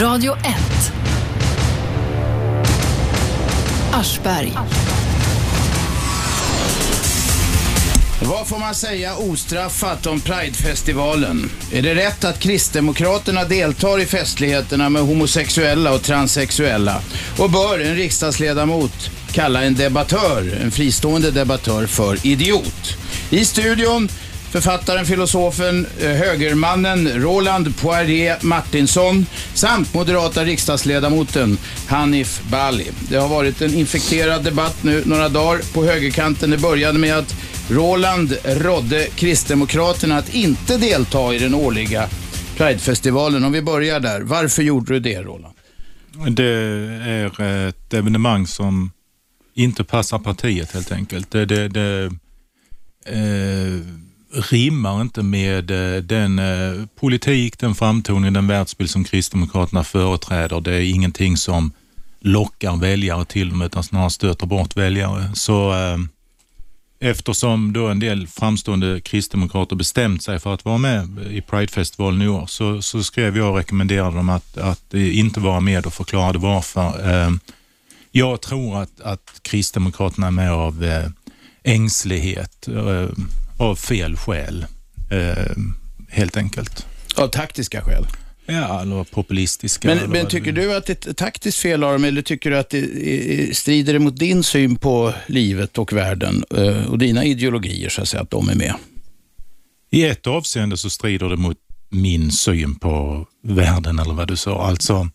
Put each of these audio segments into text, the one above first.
Radio 1. Aschberg. Vad får man säga ostraffat om Pridefestivalen? Är det rätt att Kristdemokraterna deltar i festligheterna med homosexuella och transsexuella? Och bör en riksdagsledamot kalla en debattör, en fristående debattör, för idiot? I studion författaren, filosofen, eh, högermannen Roland Poirier Martinsson samt moderata riksdagsledamoten Hanif Bali. Det har varit en infekterad debatt nu några dagar på högerkanten. Det började med att Roland rådde Kristdemokraterna att inte delta i den årliga Pridefestivalen. Om vi börjar där. Varför gjorde du det, Roland? Det är ett evenemang som inte passar partiet helt enkelt. Det, det, det eh, rimmar inte med eh, den eh, politik, den framtoning, den världsbild som Kristdemokraterna företräder. Det är ingenting som lockar väljare till dem utan snarare stöter bort väljare. Så eh, eftersom då en del framstående kristdemokrater bestämt sig för att vara med i Pridefestivalen i år så, så skrev jag och rekommenderade dem att, att eh, inte vara med och förklarade varför. Eh, jag tror att, att Kristdemokraterna är med av eh, ängslighet, eh, av fel skäl helt enkelt. Av taktiska skäl? Ja, eller populistiska. Men, eller men tycker du att det är ett taktiskt fel av dem eller tycker du att det strider mot din syn på livet och världen eh, och dina ideologier så att säga, att de är med? I ett avseende så strider det mot min syn på världen eller vad du sa. Alltså,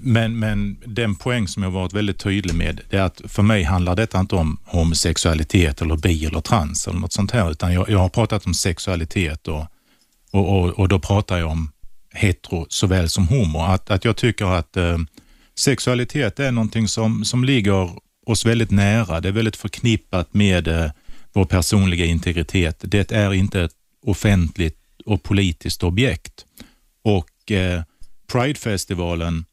men, men den poäng som jag varit väldigt tydlig med det är att för mig handlar detta inte om homosexualitet eller bi eller trans eller något sånt här utan jag, jag har pratat om sexualitet och, och, och, och då pratar jag om hetero såväl som homo. Att, att jag tycker att eh, sexualitet är någonting som, som ligger oss väldigt nära. Det är väldigt förknippat med eh, vår personliga integritet. Det är inte ett offentligt och politiskt objekt. Och eh, Pridefestivalen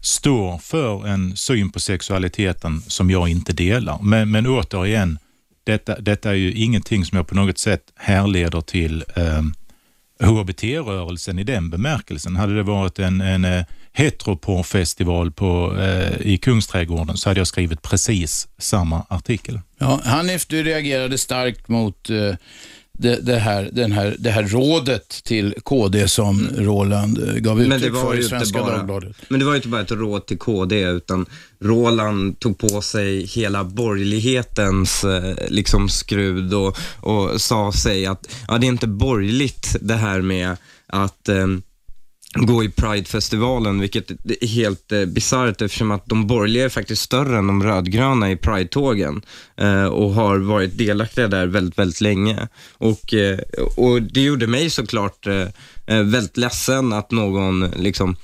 står för en syn på sexualiteten som jag inte delar. Men, men återigen, detta, detta är ju ingenting som jag på något sätt härleder till eh, HBT-rörelsen i den bemärkelsen. Hade det varit en, en eh, heteroporrfestival på, eh, i Kungsträdgården så hade jag skrivit precis samma artikel. Ja, Hanif, du reagerade starkt mot eh, det, det, här, den här, det här rådet till KD som Roland eh, gav Men det uttryck var för i Svenska bara, Dagbladet. men det var ju inte bara ett råd till KD, utan Roland tog på sig hela borgerlighetens eh, liksom skrud och, och sa sig att ja, det är inte borgerligt det här med att eh, gå i Pridefestivalen, vilket är helt eh, bisarrt eftersom att de borgerliga är faktiskt större än de rödgröna i Pride-tågen eh, och har varit delaktiga där väldigt, väldigt länge. Och, eh, och det gjorde mig såklart eh, eh väldigt ledsen att någon liksom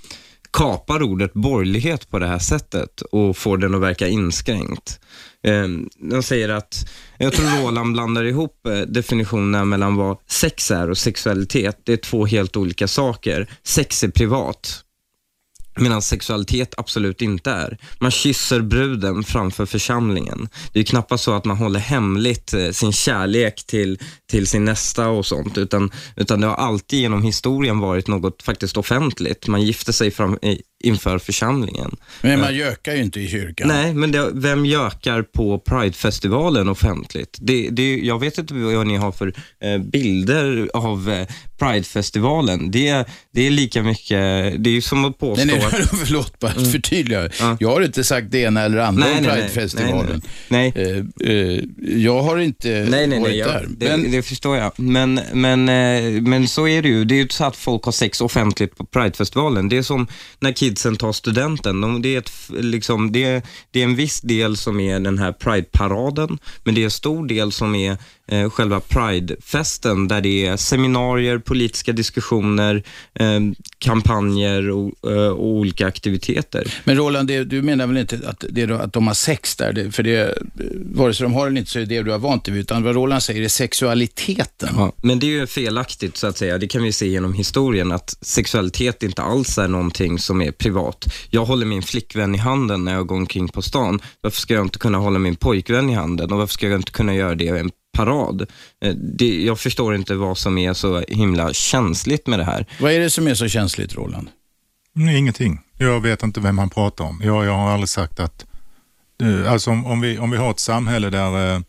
kapar ordet borgerlighet på det här sättet och får den att verka inskränkt. Eh, de säger att, jag tror Roland blandar ihop eh, definitionerna mellan vad sex är och sexualitet. Det är två helt olika saker. Sex är privat, medan sexualitet absolut inte är. Man kysser bruden framför församlingen. Det är knappast så att man håller hemligt eh, sin kärlek till, till sin nästa och sånt, utan, utan det har alltid genom historien varit något faktiskt offentligt. Man gifter sig fram, inför församlingen. Men man gökar ju inte i kyrkan. Nej, men det, vem gökar på Pridefestivalen offentligt? Det, det, jag vet inte vad ni har för eh, bilder av eh, Pridefestivalen. Det, det är lika mycket, det är ju som att påstå Nej, nej, förlåt, bara Mm. förtydliga. Jag har inte sagt det ena eller andra Nej, om nej, nej. Pridefestivalen. Nej, Eh, eh, jag har inte Nej, nej, varit nej, jag, där. det, Men, det förstår jag. Men, men, eh, men så är det ju. Det är ju inte så att folk har sex offentligt på Pridefestivalen. Det är som när kidsen tar studenten. De, det, är ett, liksom, det, det är en viss del som är den här Pride-paraden, men det är en stor del som är eh, själva Pride-festen, där det är seminarier, politiska diskussioner, eh, kampanjer och, eh, och olika aktiviteter. men Roland, det, du menar väl inte att, det, att de har sex där? Det, för det, eh, vare sig de har eller inte så är det det du har vant dig vid, utan vad Roland säger är sexualiteten. Ja, men det är ju felaktigt så att säga. Det kan vi se genom historien att sexualitet inte alls är någonting som är privat. Jag håller min flickvän i handen när jag går omkring på stan. Varför ska jag inte kunna hålla min pojkvän i handen och varför ska jag inte kunna göra det parad? Eh, Det, jag förstår inte vad som är så himla känsligt med det här. Vad är det som är så känsligt, Roland? Nej, ingenting. Jag vet inte vem han pratar om. Jag, jag har aldrig sagt att... eh, Alltså om, om, vi, om vi har ett samhälle där eh,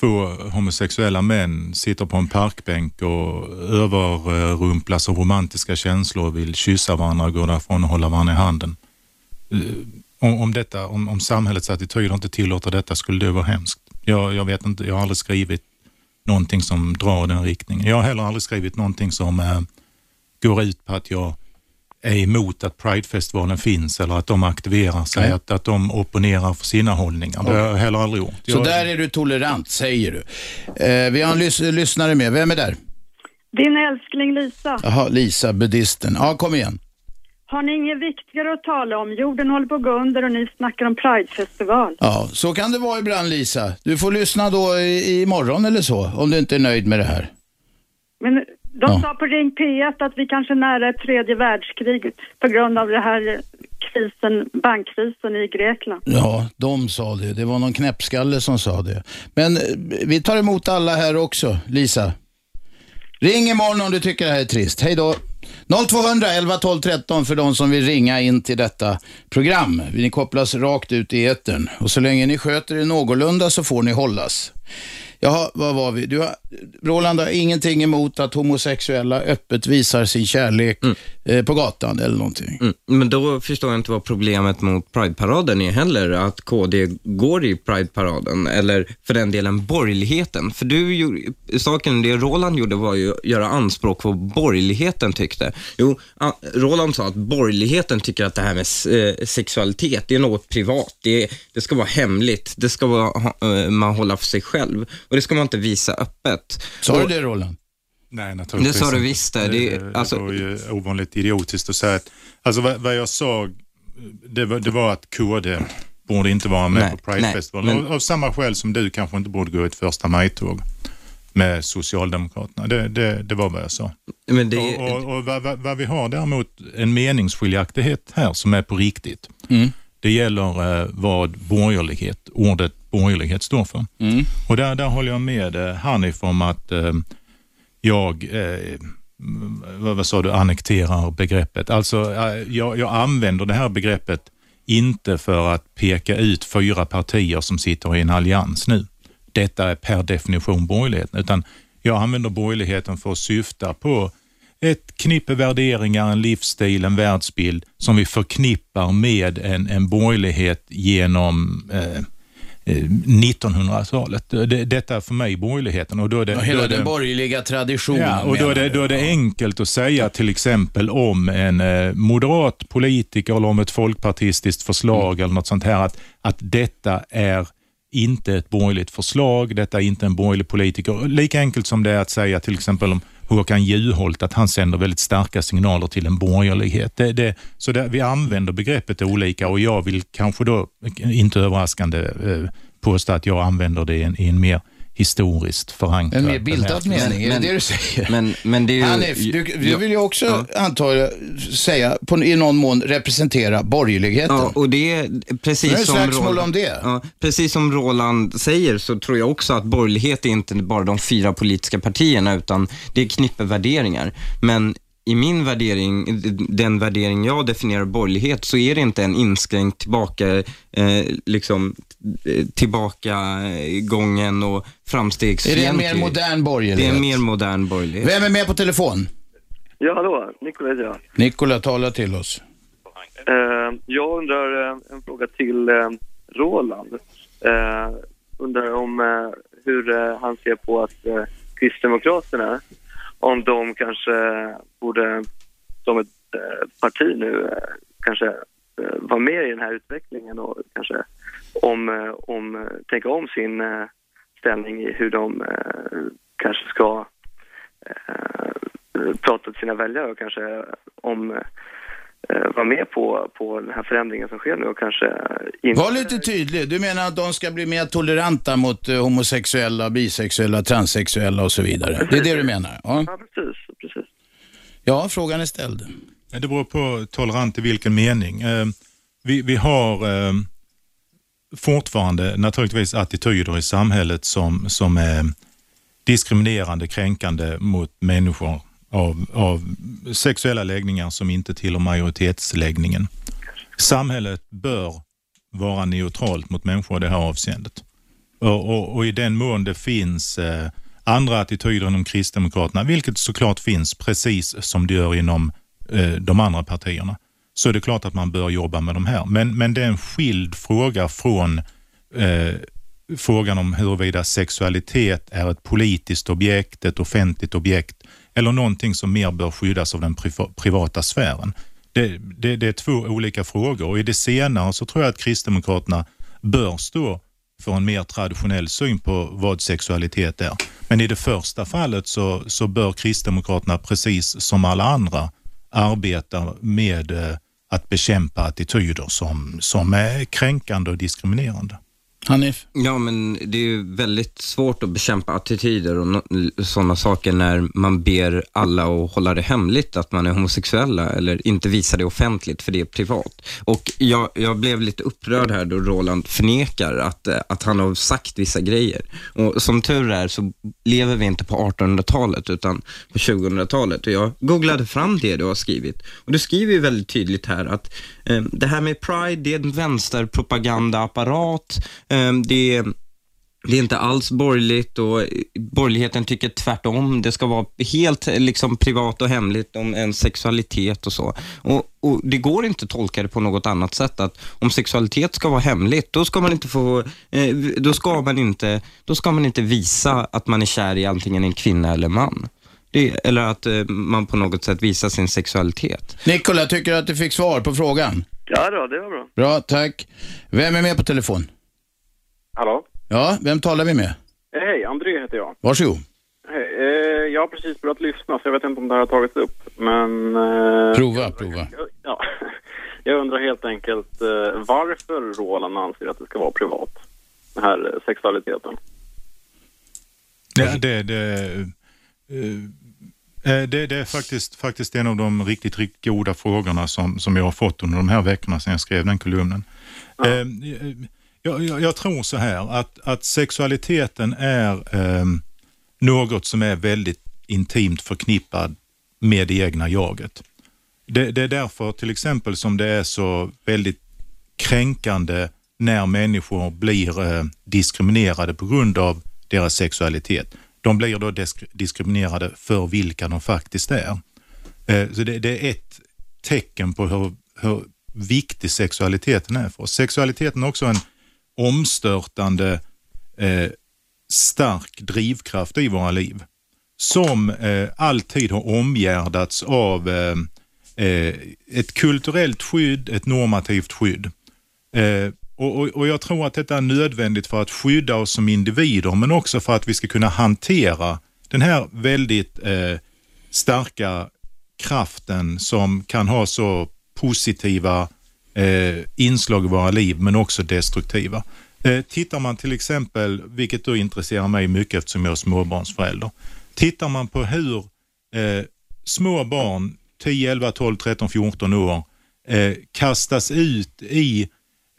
två homosexuella män sitter på en parkbänk och överrumplas av romantiska känslor och vill kyssa varandra och gå därifrån och hålla varandra i handen. Om, om, detta, om, om samhällets attityder inte tillåter detta skulle det vara hemskt. Jag, jag vet inte, jag har aldrig skrivit någonting som drar den riktningen. Jag har heller aldrig skrivit någonting som eh, går ut på att jag är emot att Pridefestivalen finns eller att de aktiverar sig, att, att de opponerar för sina hållningar. Det har jag heller aldrig gjort. Så Jag, där är du tolerant, säger du. Eh, vi har en lys- lyssnare med. Vem är där? Din älskling Lisa, Jaha, Lisa, buddhisten. Ja, kom igen. Har ni inget viktigare att tala om? Jorden håller på att gå under och ni snackar om Pridefestival. Ja, så kan det vara ibland Lisa. Du får lyssna då i, imorgon eller så, om du inte är nöjd med det här. Men de Ja. sa på Ring P1 att vi kanske är nära ett tredje världskrig på grund av det här krisen, bankkrisen i Grekland. Ja, de sa det. Det var någon knäppskalle som sa det. Men vi tar emot alla här också, Lisa. Ring imorgon om du tycker det här är trist. Hej då. 0200 11 12 13 för de som vill ringa in till detta program. Ni kopplas rakt ut i etern. Och så länge ni sköter er någorlunda så får ni hållas. Jaha, vad var vi? Du har, Roland har ingenting emot att homosexuella öppet visar sin kärlek eh, på gatan eller någonting. Mm. Men då förstår jag inte vad problemet mot Pride-paraden är heller, att KD går i Pride-paraden, eller för den delen borgerligheten. För du, saken, det Roland gjorde var ju att göra anspråk på vad borgerligheten tyckte. Jo, Roland sa att borgerligheten tycker att det här med eh, sexualitet, det är något privat. Det, det ska vara hemligt, det ska vara, eh, man hålla för sig själv och det ska man inte visa öppet. Sa du det Roland? Nej, naturligtvis Det sa du visst det. Det, alltså- var ju ovanligt idiotiskt att säga att, alltså vad, vad jag sa, det var, det var att KD borde inte vara med Nej, på Pride-festivalen. men- Av, av samma skäl som du kanske inte borde gå i ett första maj-tåg med Socialdemokraterna. Det, det, det var vad jag sa. Men det, Och, och, och vad, vad, vad vi har däremot en meningsskiljaktighet här som är på riktigt. Mm. Det gäller eh, vad borgerlighet, ordet borgerlighet står för. Mm. Och där, där håller jag med eh, Hanif om att eh, jag, eh, vad, vad sa du, annekterar begreppet. Alltså eh, jag, jag använder det här begreppet inte för att peka ut fyra partier som sitter i en allians nu. Detta är per definition borgerligheten, utan jag använder borgerligheten för att syfta på ett knippe värderingar, en livsstil, en världsbild som vi förknippar med en, en borgerlighet genom eh, eh, 1900-talet. Det, detta är för mig borgerligheten. Och då är det, Och då hela är det, den borgerliga traditionen. Ja, och då är, det, då är det enkelt att säga till exempel om en eh, moderat politiker eller om ett folkpartistiskt förslag Mm. eller något sånt här att, att detta är inte ett borgerligt förslag, detta är inte en borgerlig politiker. Lika enkelt som det är att säga till exempel om Håkan Juholt att han sänder väldigt starka signaler till en borgerlighet. Det, det, så det, vi använder begreppet olika och jag vill kanske då, inte överraskande, eh, påstå att jag använder det i en, i en mer historiskt förankrad En mer bildad mening, är men- det det du säger? men, men det är ju... Hanif, du, du vill ju också, Ja. antar jag, säga, på, i någon mån representera borgerligheten. Ja, och det är precis Nu är det som slagsmål om det. Ja, precis som Roland säger så tror jag också att borgerlighet är inte bara de fyra politiska partierna utan det är knippe värderingar. Men i min värdering, den värdering jag definierar borgerlighet, så är det inte en inskränkt tillbaka, eh, liksom, eh, tillbakagången och är det framstegsfientlig. en mer modern borgerlighet? Det är en mer modern borgerlighet. Vem är med på telefon? Ja, hallå. Nikola heter jag. Nikola, tala till oss. Eh, jag undrar eh, en fråga till eh, Roland. Eh, undrar om eh, hur eh, han ser på att eh, Kristdemokraterna, om de kanske borde, som ett eh, parti nu, eh, kanske eh, vara med i den här utvecklingen och kanske om, om, tänka om sin ställning i hur de kanske ska prata till sina väljare och kanske om vara med på, på den här förändringen som sker nu och kanske inte... Var lite tydlig. Du menar att de ska bli mer toleranta mot eh, homosexuella, bisexuella, transsexuella och så vidare. Det är det du menar? Ja, Ja, precis. precis. ja frågan är ställd. Det beror på tolerant i vilken mening. Eh, Vi, vi har eh, fortfarande naturligtvis attityder i samhället som, som är diskriminerande, kränkande mot människor av, av sexuella läggningar som inte tillhör majoritetsläggningen. Samhället bör vara neutralt mot människor i det här avseendet. Och, och, och i den mån det finns eh, andra attityder inom Kristdemokraterna, vilket såklart finns precis som det gör inom eh, de andra partierna, så är det klart att man bör jobba med de här. Men, men det är en skild fråga från eh, frågan om huruvida sexualitet är ett politiskt objekt, ett offentligt objekt eller någonting som mer bör skyddas av den privata sfären. Det, det, det är två olika frågor och i det senare så tror jag att Kristdemokraterna bör stå för en mer traditionell syn på vad sexualitet är. Men i det första fallet så, så bör Kristdemokraterna precis som alla andra arbeta med eh, att bekämpa attityder som, som är kränkande och diskriminerande. Hanif? Ja, men det är ju väldigt svårt att bekämpa attityder och no sådana saker när man ber alla att hålla det hemligt att man är homosexuella eller inte visa det offentligt för det är privat. Och jag, jag blev lite upprörd här då Roland förnekar att, eh, att han har sagt vissa grejer. Och som tur är så lever vi inte på 1800-talet utan på 2000-talet och jag googlade fram det du har skrivit och du skriver ju väldigt tydligt här att eh, det här med Pride, det är en vänsterpropagandaapparat det, är, det är inte alls borgerligt och borgerligheten tycker tvärtom. Det ska vara helt liksom, privat och hemligt om en sexualitet och så. Och, och Det går inte att tolka det på något annat sätt. Att om sexualitet ska vara hemligt, då ska man inte få, eh, då ska man inte, då ska man inte visa att man är kär i antingen en kvinna eller man. Det, eller att eh, man på något sätt visar sin sexualitet. Nikola, tycker du att du fick svar på frågan? Ja då, det var bra. Bra, tack. Vem är med på telefon? Hallå? Ja, vem talar vi med? Eh, Hej, André heter jag. Varsågod. Hej, eh, jag har precis börjat lyssna så jag vet inte om det här har tagits upp. Men... Eh, Prova, prova. jag- Ja, jag undrar helt enkelt eh, varför Roland anser att det ska vara privat. Den här sexualiteten. Det, det, det, eh, eh, det, det är faktiskt, faktiskt en av de riktigt, riktigt goda frågorna som, som jag har fått under de här veckorna sedan jag skrev den kolumnen. Eh, jag, jag, jag tror så här att, att sexualiteten är eh, något som är väldigt intimt förknippad med det egna jaget. Det, det är därför till exempel som det är så väldigt kränkande när människor blir eh, diskriminerade på grund av deras sexualitet. De blir då diskriminerade för vilka de faktiskt är. Eh, så det, det är ett tecken på hur, hur viktig sexualiteten är för oss. Sexualiteten är också en omstörtande eh, stark drivkraft i våra liv som eh, alltid har omgärdats av eh, eh, ett kulturellt skydd, ett normativt skydd. Eh, och, och, och Jag tror att detta är nödvändigt för att skydda oss som individer men också för att vi ska kunna hantera den här väldigt eh, starka kraften som kan ha så positiva eh, inslag i våra liv men också destruktiva. Eh, tittar man till exempel, vilket då intresserar mig mycket eftersom jag är småbarnsförälder, tittar man på hur eh, små barn, 10, 11, 12, 13, 14 år, eh, kastas ut i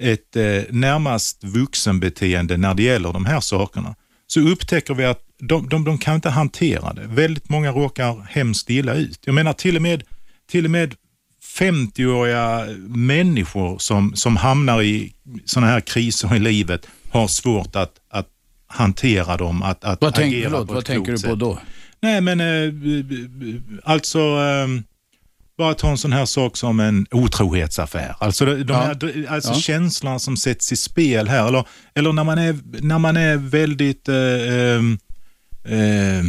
ett eh, närmast vuxenbeteende när det gäller de här sakerna, så upptäcker vi att de, de, de kan inte hantera det. Väldigt många råkar hemskt illa ut. Jag menar till och med, till och med 50-åriga människor som, som hamnar i sådana här kriser i livet har svårt att, att hantera dem, att, att Vad, tänk, agera förlåt, på vad tänker du på sätt. då? Nej, men eh, alltså eh, bara ta en sån här sak som en otrohetsaffär. Alltså de, Ja. här, alltså Ja. känslorna som sätts i spel här. Eller, eller när, man är, när man är väldigt... Eh, eh,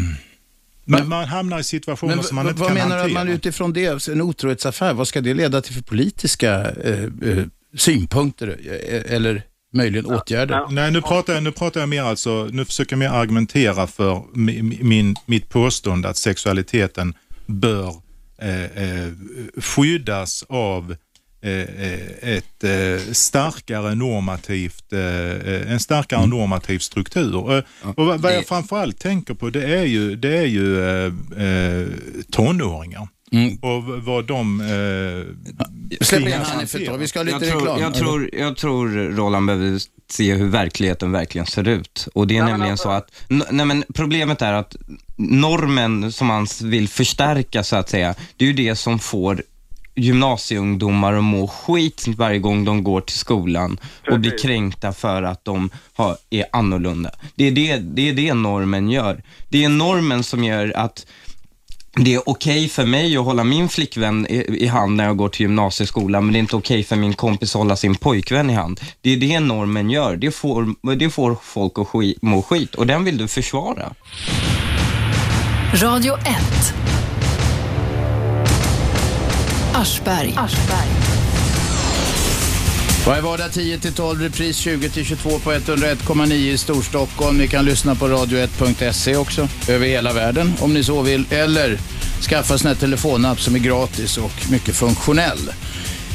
eh, man, man hamnar i situationer Men som man inte vad kan menar du hantera. att man utifrån det, en otrohetsaffär, vad ska det leda till för politiska eh, eh, synpunkter eh, eller möjligen åtgärder? Nej, nu pratar, jag, nu pratar jag mer alltså, nu försöker jag mer argumentera för mi- min, mitt påstående att sexualiteten bör eh, eh, skyddas av ett eh, starkare normativt, eh, eh, en starkare normativ struktur. Eh, och vad, jag framförallt tänker på det är ju, det är ju eh, eh, tonåringar. Mm. Och vad de, eh, Släpp in tvingas Hanif ett vi ska ha lite Jag tror, reklam. jag, tror, jag tror Roland behöver se hur verkligheten verkligen ser ut. Och det är men nämligen alltså- så att, n- nej men problemet är att normen som man vill förstärka så att säga, det är ju det som får gymnasieungdomar att må skit varje gång de går till skolan och blir Precis. kränkta för att de har, är annorlunda. Det är det, det är det normen gör. Det är normen som gör att det är okej för mig att hålla min flickvän i, i hand när jag går till gymnasieskolan, men det är inte okej för min kompis att hålla sin pojkvän i hand. Det är det normen gör. Det får, det får folk att skit, må skit och den vill du försvara. Radio 1. Aschberg. Varje vardag 10-12, repris 20-22 på 101,9 i Storstockholm. Ni kan lyssna på radio1.se också, över hela världen om ni så vill. Eller skaffa här telefonapp som är gratis och mycket funktionell.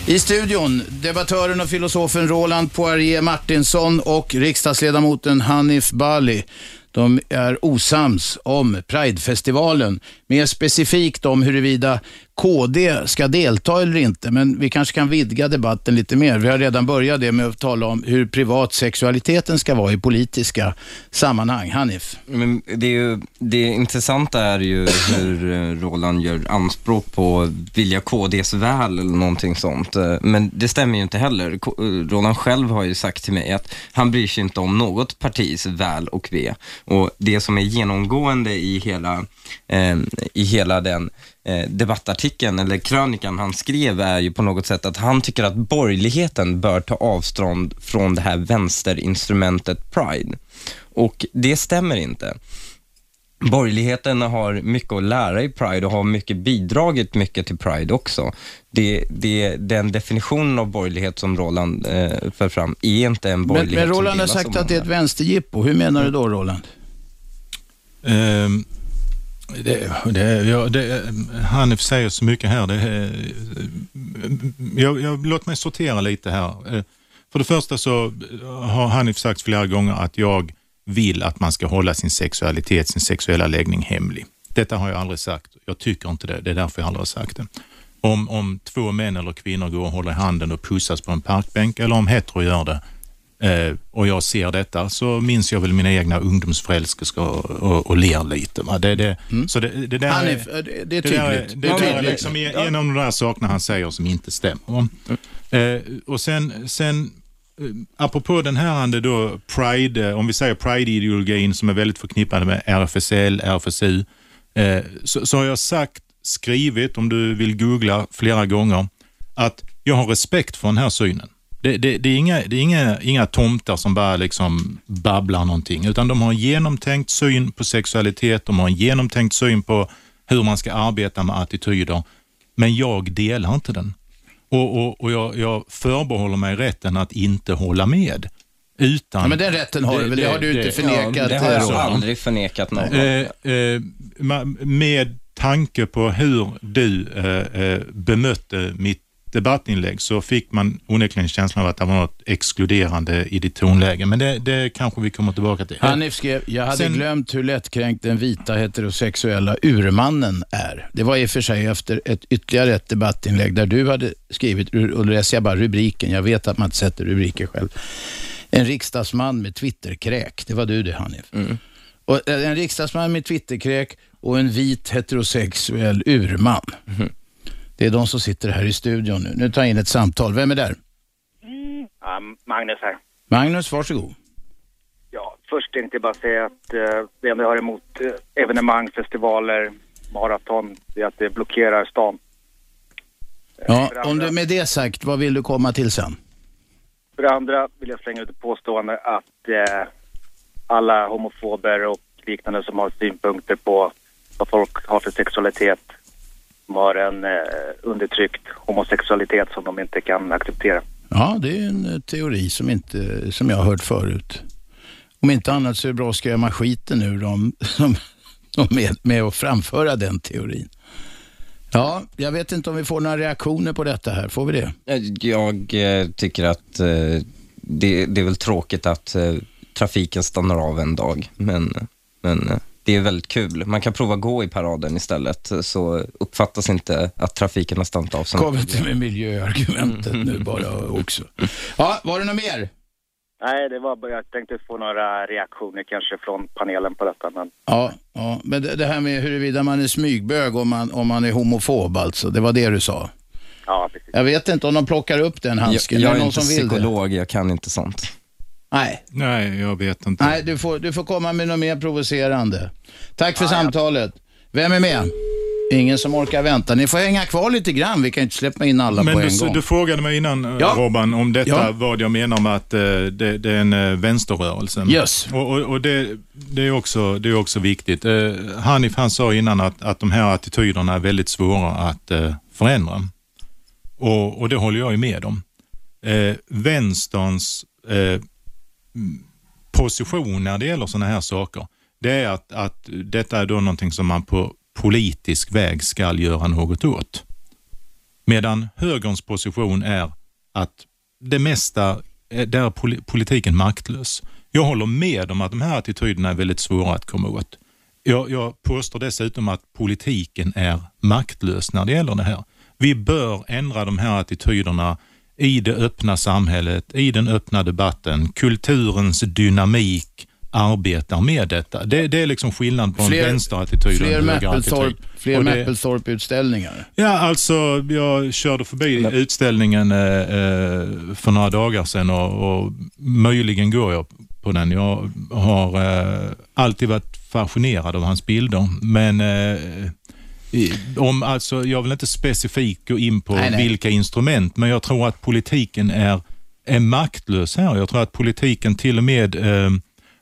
I studion, debattören och filosofen Roland Poirier Martinsson och riksdagsledamoten Hanif Bali. De är osams om Pridefestivalen, mer specifikt om huruvida KD ska delta eller inte, men vi kanske kan vidga debatten lite mer. Vi har redan börjat det med att tala om hur privat sexualiteten ska vara i politiska sammanhang. Hanif? Men det, är ju, det intressanta är ju hur eh, Roland gör anspråk på att vilja KDs väl eller någonting sånt. Eh, men det stämmer ju inte heller. Eh, Roland själv har ju sagt till mig att han bryr sig inte om något partis väl och ve. Och det som är genomgående i hela, eh, i hela den eh, debattartikeln eller krönikan han skrev är ju på något sätt att han tycker att borgerligheten bör ta avstånd från det här vänsterinstrumentet Pride. Och det stämmer inte. Borgerligheten har mycket att lära i Pride och har mycket bidragit mycket till Pride också. Det, det, den definitionen av borgerlighet som Roland eh, för fram är inte en Men, borgerlighet men Roland som har sagt att det är ett vänsterjippo. Hur menar du då, Roland? Ehm, det, det, ja, det, Hanif säger så mycket här. Det, jag, jag, låt mig sortera lite här. För det första så har Hanif sagt flera gånger att jag vill att man ska hålla sin sexualitet, sin sexuella läggning hemlig. Detta har jag aldrig sagt. Jag tycker inte det. Det är därför jag aldrig har sagt det. Om, om två män eller kvinnor går och håller i handen och pussas på en parkbänk eller om hetero gör det eh, och jag ser detta så minns jag väl mina egna ungdomsförälskelser och, och, och ler lite. Va? Det, det, så det, det där Hanif, är, det är det där är, tydligt. det Det är tydligt. liksom en en av de där sakerna han säger som inte stämmer. Eh, och sen, sen eh, apropå den här då Pride, om vi säger Pride-ideologin som är väldigt förknippad med RFSL, RFSU, eh, så, så har jag sagt, skrivit, om du vill googla flera gånger, att jag har respekt för den här synen. Det, det, det är, inga, det är inga, inga tomtar som bara liksom babblar någonting, utan de har en genomtänkt syn på sexualitet, de har en genomtänkt syn på hur man ska arbeta med attityder, men jag delar inte den. Och, och, och jag, jag förbehåller mig rätten att inte hålla med. Utan, Ja, men den rätten har du väl? Det har du inte förnekat, Ja, det har jag eh, aldrig förnekat någon. Eh, eh, med tanke på hur du eh, eh, bemötte mitt debattinlägg så fick man onekligen känslan av att det var något exkluderande i ditt tonläge. Men det, det kanske vi kommer tillbaka till. Hanif skrev, jag hade Sen- glömt hur lättkränkt den vita heterosexuella urmannen är. Det var i och för sig efter ett ytterligare ett debattinlägg där du hade skrivit, och då läser jag bara rubriken, jag vet att man inte sätter rubriker själv. En riksdagsman med Twitterkräk, det var du det Hanif. Och eh, en riksdagsman med Twitterkräk och en vit heterosexuell urman. Det är de som sitter här i studion nu. Nu tar jag in ett samtal. Vem är där? Ja, Magnus här. Magnus, varsågod. Ja, först tänkte jag bara säga att eh, det enda jag har emot eh, evenemang, festivaler, maraton, det är att det blockerar stan. Ja, för det om andra- du med det sagt, vad vill du komma till sen? För det andra vill jag slänga ut ett påstående att eh, alla homofober och liknande som har synpunkter på vad folk har för sexualitet har en eh, undertryckt homosexualitet som de inte kan acceptera. Ja, det är en eh, teori som, inte, som jag har hört förut. Om inte annat så är det bra att skrämma skiten ur dem som, som är med att framföra den teorin. Ja, jag vet inte om vi får några reaktioner på detta här. Får vi det? Jag eh, tycker att eh, det, det är väl tråkigt att eh, trafiken stannar av en dag, men, men eh, det är väldigt kul. Man kan prova gå i paraden istället, så uppfattas inte att trafiken har stannat av. som Kom inte med miljöargumentet nu bara också. Ja, var det något mer? Nej, det var bara, jag tänkte få några reaktioner kanske från panelen på detta. Men Ja, ja. men det, det här med huruvida man är smygbög om man, om man är homofob alltså, det var det du sa. ja, precis. Jag vet inte om de plockar upp den Jag, handsken. jag är det är någon inte som vill det? psykolog, jag kan inte sånt. Nej, Nej, jag vet inte. nej du, får, du får komma med något mer provocerande. Tack för samtalet. Vem är med? Ingen som orkar vänta. Ni får hänga kvar lite grann. Vi kan inte släppa in alla Men på du, en gång. du frågade mig innan, eh, Ja. Robban, om detta, Ja. vad jag menar med att eh, det, det är en eh, vänsterrörelse. Yes. Och, och, och det, det, är också, det är också viktigt. Eh, Hanif han sa innan att, att de här attityderna är väldigt svåra att eh, förändra. Och, och det håller jag ju med om. Eh, vänsterns eh, position när det gäller sådana här saker, det är att, att detta är då någonting som man på politisk väg ska göra något åt. Medan högerns position är att det mesta, eh, där är politiken maktlös. Jag håller med om att de här attityderna är väldigt svåra att komma åt. Jag, jag påstår dessutom att politiken är maktlös när det gäller det här. Vi bör ändra de här attityderna i det öppna samhället, i den öppna debatten. Kulturens dynamik arbetar med detta. Det, det är liksom skillnad på en Fler- vänsterattityd och en högerattityd. Fler Mapplethorpe-utställningar. Ja, alltså jag körde förbi utställningen eh, eh, för några dagar sedan och, och möjligen går jag på den. Jag har eh, alltid varit fascinerad av hans bilder, men eh, om, alltså, jag vill inte specifikt gå in på Nej, nej. vilka instrument, men jag tror att politiken är, är maktlös här. Jag tror att politiken till och med eh,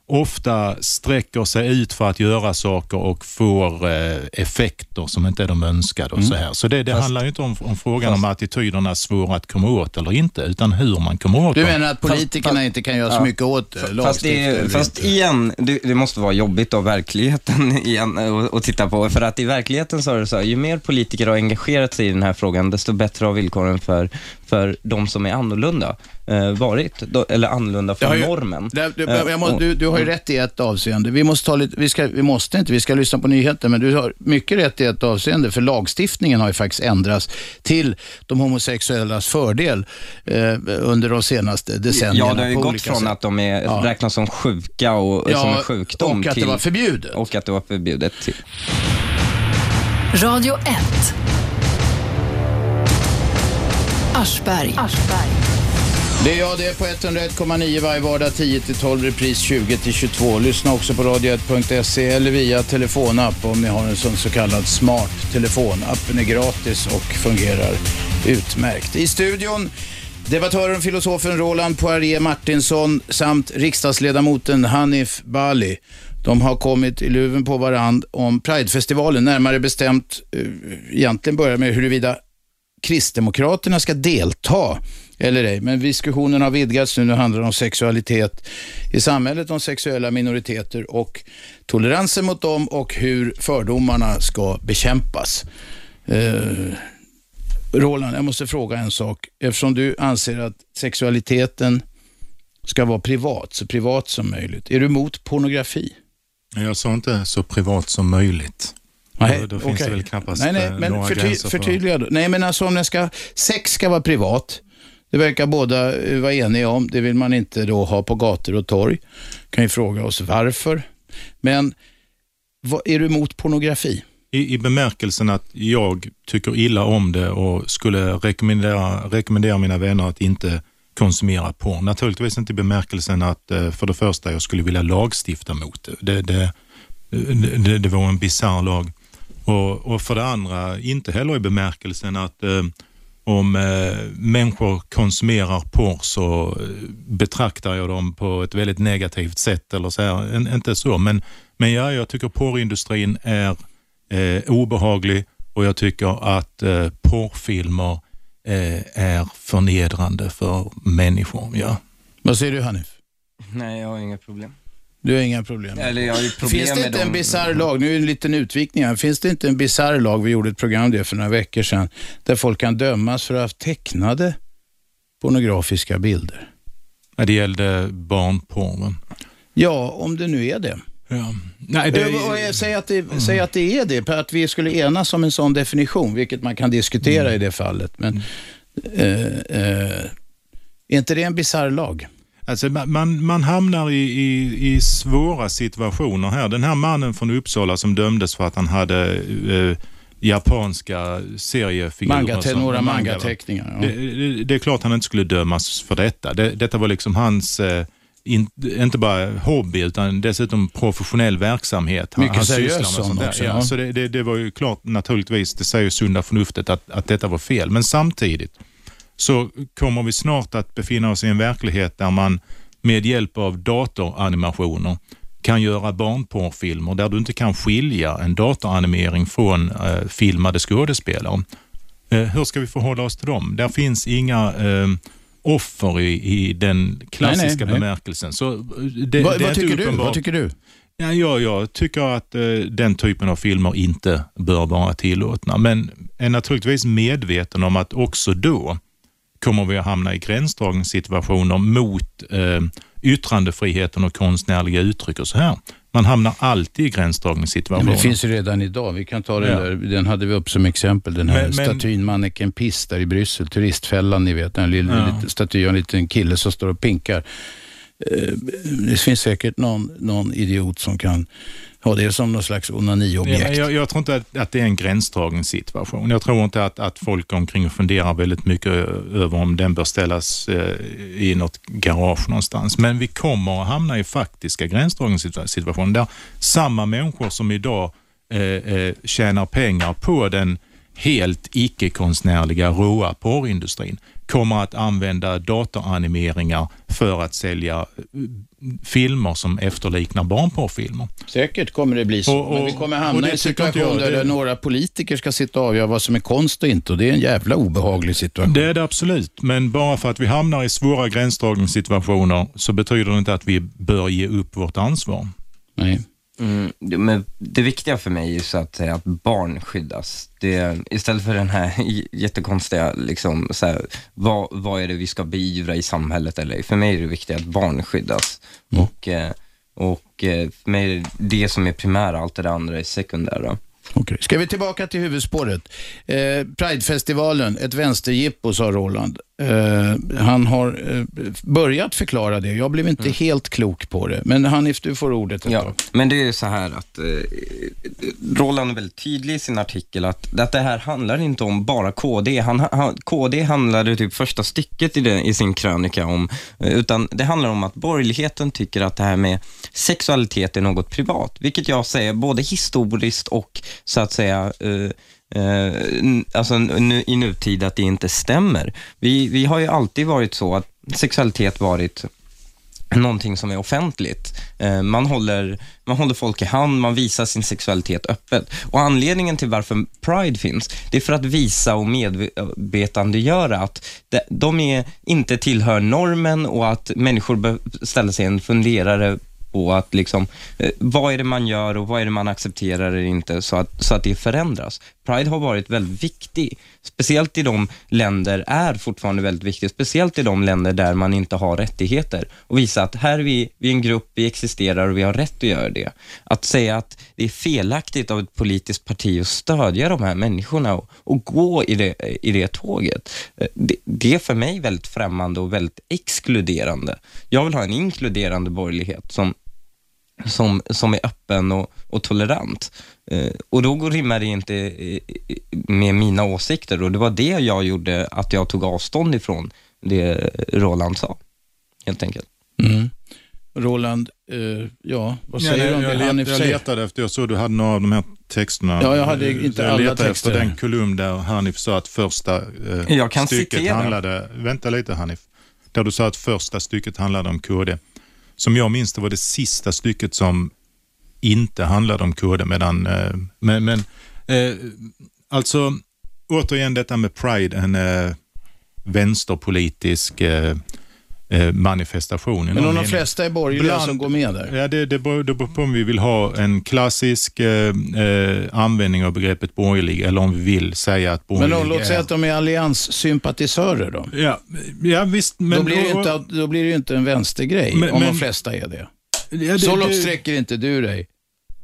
ofta sträcker sig ut för att göra saker och får eh, effekter som inte är de önskade. Och Mm. så här. så det, det handlar ju inte om, om frågan om attityderna är svåra att komma åt eller inte, utan hur man kommer åt Du dem. menar att politikerna fast- inte kan göra så ja. mycket åt Fast, det fast igen, det, det måste vara jobbigt av verkligheten igen att att titta på. För att i verkligheten så är det så här, ju mer politiker har engagerat sig i den här frågan, desto bättre har villkoren för, för de som är annorlunda eh, varit. Då, eller annorlunda Det från ju- normen. Det, det, Eh, jag må, du, du har ju rätt i ett avseende. Vi måste, ta lite, vi, ska, vi måste inte, vi ska lyssna på nyheter, men du har mycket rätt i ett avseende, för lagstiftningen har ju faktiskt ändrats till de homosexuellas fördel eh, under de senaste decennierna. Ja, det har ju gått från sätt. att de är, Ja. räknas som sjuka och Ja, som en sjukdom och att det till, var förbjudet. Och att det var förbjudet. Till. Radio 1. Aschberg. Det är jag det på 101,9 varje vardag 10-12, repris 20-22. Lyssna också på radio1.se eller via telefonapp om ni har en sån så kallad smart telefon. Appen är gratis och fungerar utmärkt. I studion debattören och filosofen Roland Poirier Martinsson samt riksdagsledamoten Hanif Bali. De har kommit i luven på varand om Pridefestivalen, närmare bestämt eh, egentligen börjar med huruvida Kristdemokraterna ska delta eller ej. Men diskussionen har vidgats nu. Nu handlar det om sexualitet i samhället, om sexuella minoriteter och toleransen mot dem och hur fördomarna ska bekämpas. Eh, Roland, jag måste fråga en sak. Eftersom du anser att sexualiteten ska vara privat, så privat som möjligt. Är du emot pornografi? Jag sa inte så privat som möjligt. Nej, då, då finns okej. det väl knappast nej, nej, eh, men några förty, gränser för... förtydliga då. Nej, men alltså om den ska, sex ska vara privat. Det verkar båda eh, vara eniga om. Det vill man inte då ha på gator och torg. Kan ju fråga oss varför. Men vad, är du emot pornografi? I, I bemärkelsen att jag tycker illa om det och skulle rekommendera, rekommendera mina vänner att inte konsumera porr. Naturligtvis inte i bemärkelsen att eh, för det första jag skulle vilja lagstifta mot det. Det, det, det, det var en bisarr lag. Och, och för det andra inte heller i bemärkelsen att eh, om eh, människor konsumerar porr så eh, betraktar jag dem på ett väldigt negativt sätt. eller så här. En, Inte så, men, men ja, jag tycker porrindustrin är eh, obehaglig och jag tycker att eh, porrfilmer eh, är förnedrande för människor. Ja. Vad säger du Hanif? Nej, jag har inga problem. Du har inga problem? Eller jag har ju problem Finns det med inte dem. en bisarr lag, nu är det en liten utvikning här, finns det inte en bisarr lag, vi gjorde ett program det för några veckor sedan, där folk kan dömas för att ha tecknade pornografiska bilder? När det gällde barnporr. va? Ja, om det nu är det. Ja. Nej, det, Eh, och jag säger att, det, säg att det är det, att vi skulle enas om en sån definition, vilket man kan diskutera Mm. i det fallet. Men eh, eh, är inte det en bisarr lag? Alltså, ma- man, man hamnar i, i, i svåra situationer här. Den här mannen från Uppsala som dömdes för att han hade eh, japanska seriefigurer. Manga, som- några mangateckningar. Ja. Det, det, det är klart han inte skulle dömas för detta. Det, detta var liksom hans, eh, in, inte bara hobby utan dessutom professionell verksamhet. Mycket han seriös sån också, Ja, ja. Så det, det, det var ju klart naturligtvis, det säger sunda förnuftet att, att detta var fel. Men samtidigt så kommer vi snart att befinna oss i en verklighet där man med hjälp av datoranimationer kan göra barnporrfilmer där du inte kan skilja en datoranimering från eh, filmade skådespelare. Eh, hur ska vi förhålla oss till dem? Där finns inga eh, offer i, i den klassiska Nej, nej, nej. bemärkelsen. Så, eh, det, vad, det är vad, tycker du? vad tycker du? Ja, ja, jag tycker att eh, den typen av filmer inte bör vara tillåtna, men är naturligtvis medveten om att också då kommer vi att hamna i gränsdragningssituationer mot eh, yttrandefriheten och konstnärliga uttryck och så här. Man hamnar alltid i gränsdragningssituationer. men det finns ju redan idag. Vi kan ta den Ja. där, den hade vi upp som exempel, den här Men- statyn Manneken Piss där i Bryssel, turistfällan ni vet, en liten, Ja. liten staty av en liten kille som står och pinkar. Eh, det finns säkert någon, någon idiot som kan ha det som någon slags onaniobjekt. Ja, jag, jag tror inte att, att det är en gränsdragningssituation. Jag tror inte att, att folk omkring funderar väldigt mycket över om den bör ställas eh, i något garage någonstans. Men vi kommer att hamna i faktiska gränsdragningssituationer där samma människor som idag eh, eh, tjänar pengar på den helt icke-konstnärliga råa porrindustrin kommer att använda datoranimeringar för att sälja eh, filmer som efterliknar barnporrfilmer. Säkert kommer det bli så, Och- och- men vi kommer hamna i en situation där det- några politiker ska sitta och avgöra vad som är konst och inte och det är en jävla obehaglig situation. Det är det absolut, men bara för att vi hamnar i svåra gränsdragningssituationer så betyder det inte att vi bör ge upp vårt ansvar. Nej. Mm, men det viktiga för mig är så att säga att barn skyddas. Det, istället för den här jättekonstiga, liksom, så här, vad, vad är det vi ska beivra i samhället eller För mig är det viktigt att barn skyddas. Och, eh, och eh, för mig är det det som är primära, allt det där andra är sekundära. Okej. Ska vi tillbaka till huvudspåret? Eh, Pridefestivalen, ett vänsterjippo sa Roland. Eh, han har eh, börjat förklara det. Jag blev inte helt klok på det. Men Hanif, du får ordet Ja, tag. men det är så här att eh, Roland är väldigt tydlig i sin artikel att, att det här handlar inte om bara KD. Han, han, KD handlade typ första stycket i, det, i sin krönika om, utan det handlar om att borgerligheten tycker att det här med sexualitet är något privat, vilket jag säger både historiskt och så att säga eh, alltså nu, i nutid att det inte stämmer. Vi, vi har ju alltid varit så att sexualitet varit någonting som är offentligt. Eh, Man håller, man håller folk i hand, man visar sin sexualitet öppet. Och anledningen till varför Pride finns, det är för att visa och medvetandegöra att de- de är, inte tillhör normen och att människor bör ställa sig en funderare på att liksom, eh, vad är det man gör och vad är det man accepterar eller inte så att, så att det förändras. Pride har varit väldigt viktig, speciellt i de länder, är fortfarande väldigt viktig, speciellt i de länder där man inte har rättigheter och visa att här är vi, vi är en grupp, vi existerar och vi har rätt att göra det. Att säga att det är felaktigt av ett politiskt parti att stödja de här människorna och, och gå i det, i det tåget, eh, det, det är för mig väldigt främmande och väldigt exkluderande. Jag vill ha en inkluderande borgerlighet som som, som är öppen och, och tolerant. Eh, och då går- rimmar det inte eh, med mina åsikter och det var det jag gjorde, att jag tog avstånd ifrån det Roland sa, helt enkelt. Mm. Roland, eh, ja, vad Ja, säger jag, du om jag, det let, Hanif jag letade efter, jag såg du hade några av de här texterna. Ja, jag hade inte jag alla letade texter. efter den kolumn där Hanif sa att första eh, Jag kan stycket citera. handlade, vänta lite Hanif, där du sa att första stycket handlade om KD. Som jag minns det var det sista stycket som inte handlade om kurder, medan, eh, men, men eh, alltså återigen detta med Pride, en eh, vänsterpolitisk eh, manifestation. i Men om de flesta är borgerliga Bland- som går med där? Ja, det, det, beror, det beror på om vi vill ha en klassisk eh, eh, användning av begreppet borgerlig eller om vi vill säga att borgerlig Men då, låt är... säga att de är allianssympatisörer då. Ja, ja visst, men... då, blir och- inte, då blir det ju inte en vänstergrej, Men- om de men- flesta är det. Ja, det- Så långt sträcker inte du dig.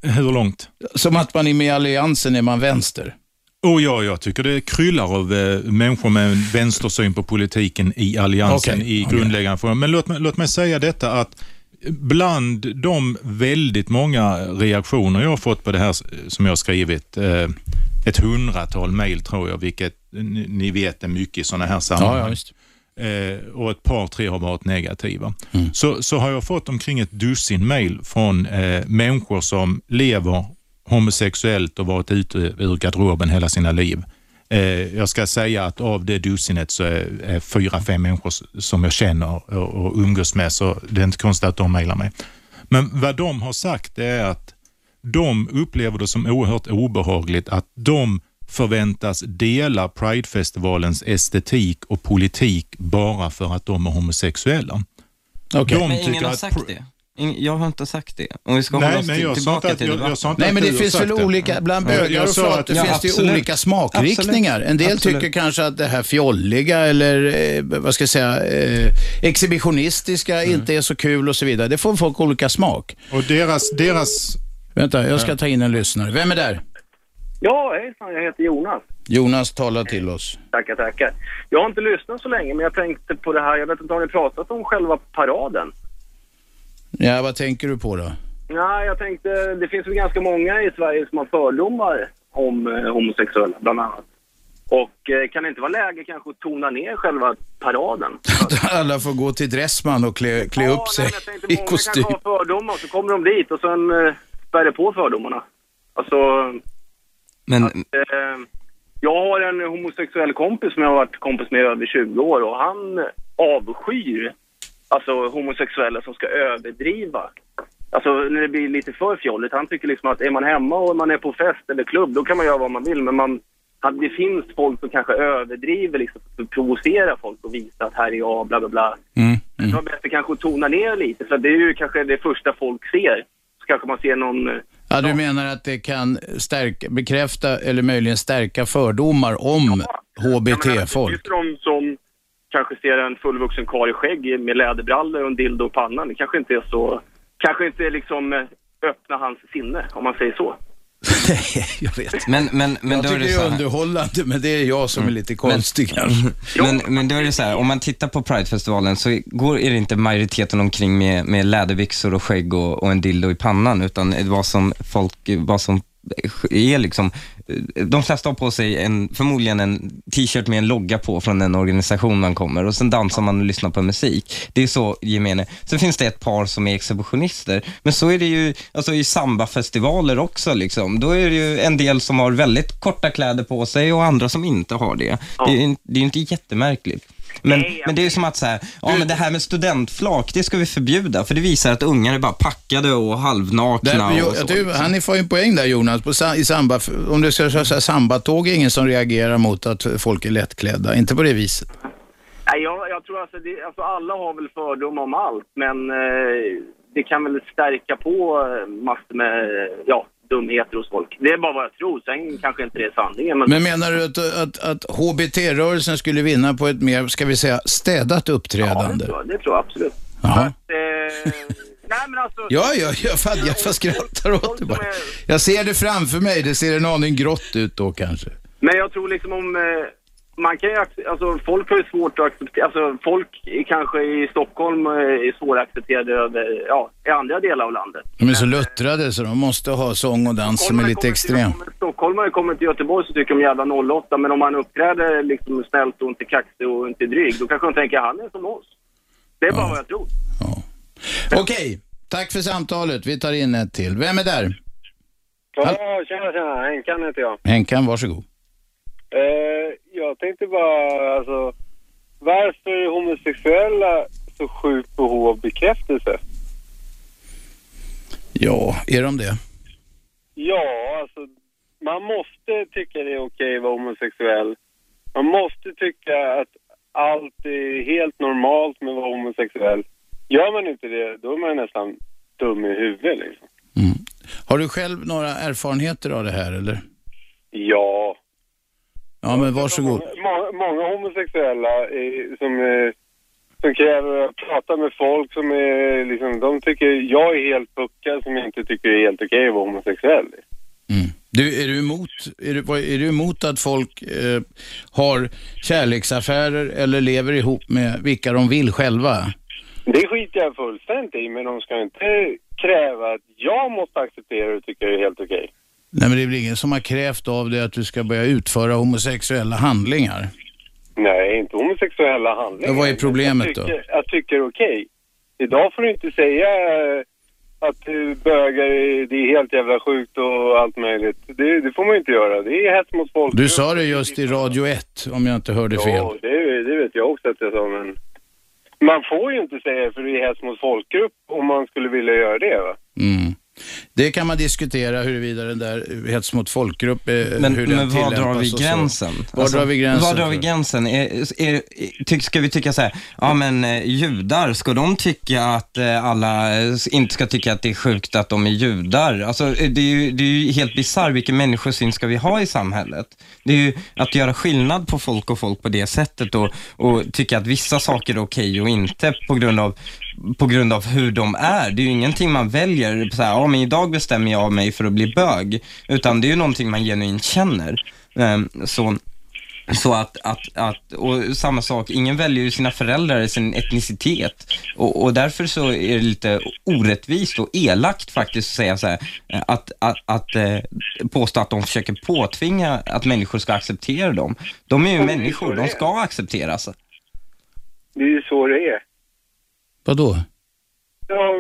Hur långt? Som att man är med i Alliansen är man vänster. Oh, ja, jag tycker det kryllar av eh, människor med en vänstersyn på politiken i Alliansen Okej, i grundläggande frågor. Men låt mig, låt mig säga detta att bland de väldigt många reaktioner jag har fått på det här som jag har skrivit, eh, ett hundratal mejl tror jag, vilket ni vet är mycket i sådana här sammanhang. Ja, eh, och ett par, tre har varit negativa. Så, så har jag fått omkring ett dussin mejl från eh, människor som lever homosexuellt och varit ute ur garderoben hela sina liv. Eh, jag ska säga att av det dussinet så är, fyra, fem människor som jag känner och, umgås med, så det är inte konstigt att de mejlar mig. Men vad de har sagt är att de upplever det som oerhört obehagligt att de förväntas dela Pridefestivalens estetik och politik bara för att de är homosexuella. Okej. De Men ingen har sagt det. Jag har inte sagt det. Om vi ska Nej, hålla oss men till, jag sa tillbaka inte att- till jag- debatten. jag sa inte Nej, men det finns väl det. olika, bland Ja, bögar jag och flator att- finns Ja, det olika smakriktningar. En del Absolut. tycker kanske att det här fjolliga eller, eh, vad ska jag säga, eh, exhibitionistiska Mm. inte är så kul och så vidare. Det får folk olika smak. Och deras, deras Vänta, jag ska ta in en lyssnare. Vem är där? Ja, hejsan, jag heter Jonas. Jonas, tala till oss. Tackar, tackar. Jag har inte lyssnat så länge, men jag tänkte på det här. Jag vet inte, har ni pratat om själva paraden? Ja, vad tänker du på då? Nej, jag tänkte, det finns väl ganska många i Sverige som har fördomar om eh, homosexuella, bland annat. Och eh, kan det inte vara läge kanske att tona ner själva paraden? Alla får gå till Dressman och klä, klä Ja, upp sig nej, jag tänkte i många kostym. kanske har fördomar, så kommer de dit och sen eh, spär det på fördomarna. Alltså, Men Eh, jag har en homosexuell kompis som jag har varit kompis med i över 20 år och han avskyr alltså homosexuella som ska överdriva. Alltså när det blir lite för fjolligt. Han tycker liksom att är man hemma och man är på fest eller klubb då kan man göra vad man vill men man det finns folk som kanske överdriver liksom för att provocera folk och visa att här är jag, bla bla bla. Mm, Det var bättre kanske att tona ner lite för det är ju kanske det första folk ser. Så kanske man ser någon eh, Ja, du menar att det kan stärka, bekräfta eller möjligen stärka fördomar om HBT-folk? Det finns de som kanske ser en fullvuxen karl i skägg med läderbrallor och en dildo i pannan. Det kanske inte är så... Kanske inte liksom eh, öppna hans sinne, om man säger så. jag vet. Men, men, men jag då är tycker det det så är här. underhållande, men det är jag som är lite konstig kanske. Men, men då är det så här, om man tittar på Pridefestivalen så går, är det inte majoriteten omkring med, med läderbyxor och skägg och, och en dildo i pannan, utan vad som folk, vad som är liksom, de flesta har på sig en, förmodligen en t-shirt med en logga på från den organisation man kommer och sen dansar man och lyssnar på musik. Det är så gemene. Sen finns det ett par som är exhibitionister, men så är det ju alltså i sambafestivaler också. Liksom. Då är det ju en del som har väldigt korta kläder på sig och andra som inte har det. Det är ju det är ju inte jättemärkligt. Men, men det är ju som att så här, ja men det här med studentflak, det ska vi förbjuda, för det visar att ungar är bara packade och halvnakna Där, jo, och så. tycker, han får ju en poäng där Jonas. På, i samba, om du ska här sambatåg är ingen som reagerar mot att folk är lättklädda. Inte på det viset. Nej, jag, jag tror alltså, det, alltså alla har väl fördomar om allt, men eh, det kan väl stärka på massor med ja, dumheter hos folk. Det är bara vad jag tror, sen kanske inte det är sanningen. Men, Men menar du att, att, att HBT-rörelsen skulle vinna på ett mer, ska vi säga, städat ja, uppträdande? det, tror jag, det tror jag absolut. Jaha. Eh, nej, men alltså... Ja, ja, jag, fan, jag får skrattar åt det bara. Jag ser det framför mig, det ser en aning grått ut då kanske. Men jag tror liksom om... Man kan ju, alltså folk har ju svårt att acceptera, alltså folk kanske i Stockholm eh, är svåra att acceptera över, ja, i andra delar av landet. De är så luttrade så de måste ha sång och dans som är lite extrem. Stockholmare kommer till Göteborg så tycker de jävla 08, men om man uppträder liksom snällt och inte kaxig och inte dryg, då kanske de tänker han är som oss. Det är bara vad jag tror. Okej, tack för samtalet. Vi tar in ett till. Vem är där? Ja, tjena, tjena. Henkan heter jag. Henkan, varsågod. Eh, jag tänkte bara, alltså, varför är homosexuella så sjukt behov av bekräftelse? Ja, är de det? Ja, alltså, man måste tycka det är okej att vara homosexuell. Man måste tycka att allt är helt normalt med att vara homosexuell. Gör man inte det, då är man nästan dum i huvudet liksom. Har du själv några erfarenheter av det här eller? Ja, Ja, men varsågod. Många, många homosexuella är, som är som kräver att prata med folk som är liksom, de tycker jag är helt puckad som inte tycker det är helt okej att vara homosexuell. Du, är, du emot, är, du, är du emot att folk eh, har kärleksaffärer eller lever ihop med vilka de vill själva? Det skiter jag fullständigt i, men de ska inte kräva att jag måste acceptera det och tycka det är helt okej. Nej, men det är väl ingen som har krävt av dig att du ska börja utföra homosexuella handlingar? Nej, inte homosexuella handlingar. Och vad är problemet jag då? tycker, Jag tycker okej. Idag får du inte säga eh, att du bögar, det är helt jävla sjukt och allt möjligt. Det, det får man inte göra. Det är hets mot folk. Du sa det just i Radio 1, om jag inte hörde fel. Ja, det, det vet jag också att jag sa, men man får ju inte säga för det är hets mot folkgrupp om man skulle vilja göra det va. Mm. Det kan man diskutera huruvida den där hets mot folkgrupp, eh, Men, hur den men var drar vi gränsen? Var Alltså, drar vi gränsen? Var drar vi gränsen? Är, är, tyck, ska vi tycka så här, ja men eh, judar, ska de tycka att eh, alla inte ska tycka att det är sjukt att de är judar? Alltså det är ju, det är ju helt bisarrt, vilken människosyn ska vi ha i samhället? Det är ju att göra skillnad på folk och folk på det sättet och, och tycka att vissa saker är okej och inte på grund av på grund av hur de är. Det är ju ingenting man väljer, så här, ja men idag bestämmer jag mig för att bli bög, utan det är ju någonting man genuint känner. Ehm, så så att, att, att, och samma sak, ingen väljer ju sina föräldrar i sin etnicitet. Och, och därför så är det lite orättvist och elakt faktiskt att säga så här, att, att, att eh, påstå att de försöker påtvinga att människor ska acceptera dem. De är ju människor, de ska accepteras. Det är ju så det är. Vadå? Ja,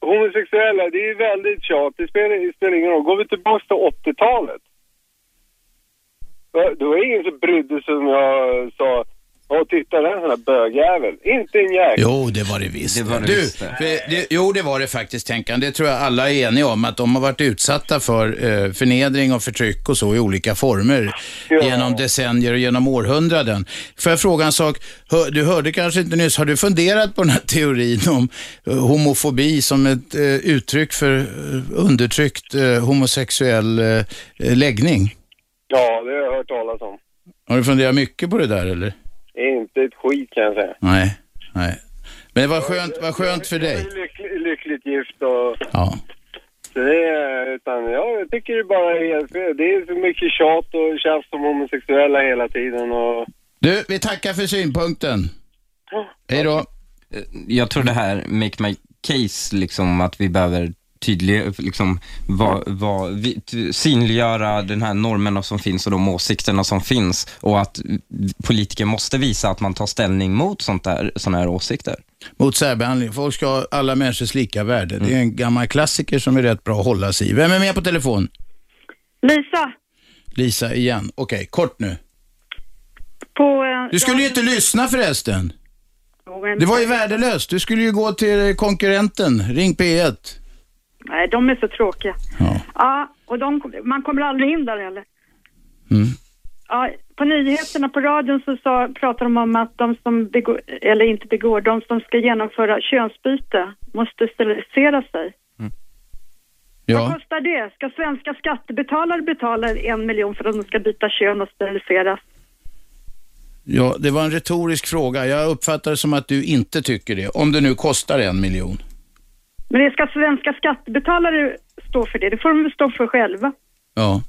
homosexuella, det är väldigt tjat. Det spelar, det spelar ingen roll. Går vi tillbaka till 80-talet. Det var ingen som brydde sig som jag sa. Åh, titta den här bögjävel. Inte en jäkel. Jo, det var det visst. Det var det du, visst för det, jo, det var det faktiskt, Tänkan. Det tror jag alla är eniga om, att de har varit utsatta för eh, förnedring och förtryck och så i olika former Ja. genom decennier och genom århundraden. Får jag fråga en sak? Hör, du hörde kanske inte nyss, har du funderat på den här teorin om eh, homofobi som ett eh, uttryck för eh, undertryckt eh, homosexuell eh, läggning? Ja, det har jag hört talas om. Har du funderat mycket på det där eller? Inte ett skit kan jag säga. Nej, nej. Men det var skönt, vad skönt för dig. Jag är lycklig, lyckligt gift och... Ja. Så det är, utan jag tycker det bara är helt fel. Det är så mycket tjat och tjafs om homosexuella hela tiden och... Du, vi tackar för synpunkten. Hej då. Jag tror det här make my case, liksom att vi behöver tydlig, liksom, vad, vad, vi, synliggöra den här normerna som finns och de åsikterna som finns och att politiker måste visa att man tar ställning mot sånt där, såna här åsikter. Mot särbehandling. Folk ska ha alla människors lika värde. Det är en gammal klassiker som är rätt bra att hålla sig i. Vem är med på telefon? Lisa, Lisa igen. Okej, kort nu. på... eh, Du skulle ju inte lyssna förresten. Det var ju värdelöst. Du skulle ju gå till konkurrenten. Ring P1. Nej, de är så tråkiga. Ja. Ja, och de, man kommer aldrig in där heller. Mm. Ja, på nyheterna på radion så sa, pratar de om att de som begår, eller inte begår, de som ska genomföra könsbyte måste sterilisera sig. Vad Ja. kostar det? Ska svenska skattebetalare betala en miljon för att de ska byta kön och steriliseras? ja, det var en retorisk fråga. Jag uppfattar det som att du inte tycker det. Om det nu kostar en miljon. Men det ska svenska skattebetalare stå för det? Det får de stå för själva. Ja,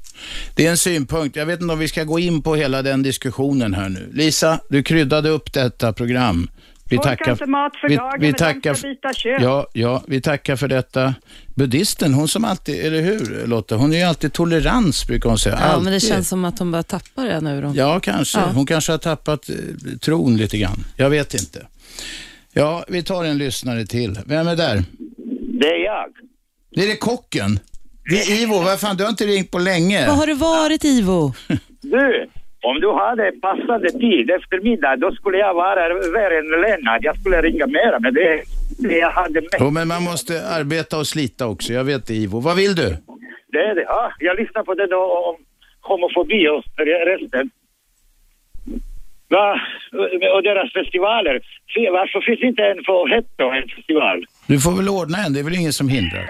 det är en synpunkt. Jag vet inte om vi ska gå in på hela den diskussionen här nu. Lisa, du kryddade upp detta program. Vi Folk har inte mat för dagen, men de ska byta kön. Ja, ja, vi tackar för detta. Buddhisten, hon som alltid, eller hur Lotta? Hon är ju alltid tolerans brukar hon säga. Ja, men det Alltid. känns som att hon börjar tappa det nu. Då. Ja, kanske. Ja. Hon kanske har tappat eh, tron lite grann. Jag vet inte. Ja, vi tar en lyssnare till. Vem är där? Det är jag. Det är det kocken. Det är Ivo. Vad fan, du har inte ringt på länge. Var har du varit Ivo? Du, om du hade passande tid eftermiddag, då skulle jag vara värre än Lennart. Jag skulle ringa mera, men det, det jag hade med. Jo, men man måste arbeta och slita också. Jag vet det, Ivo. Vad vill du? Det är det. Ja, jag lyssnar på det då om homofobi och resten. Va? Och deras festivaler. Varför finns inte en för Hetto en festival? Du får väl ordna en. Det är väl ingen som hindrar.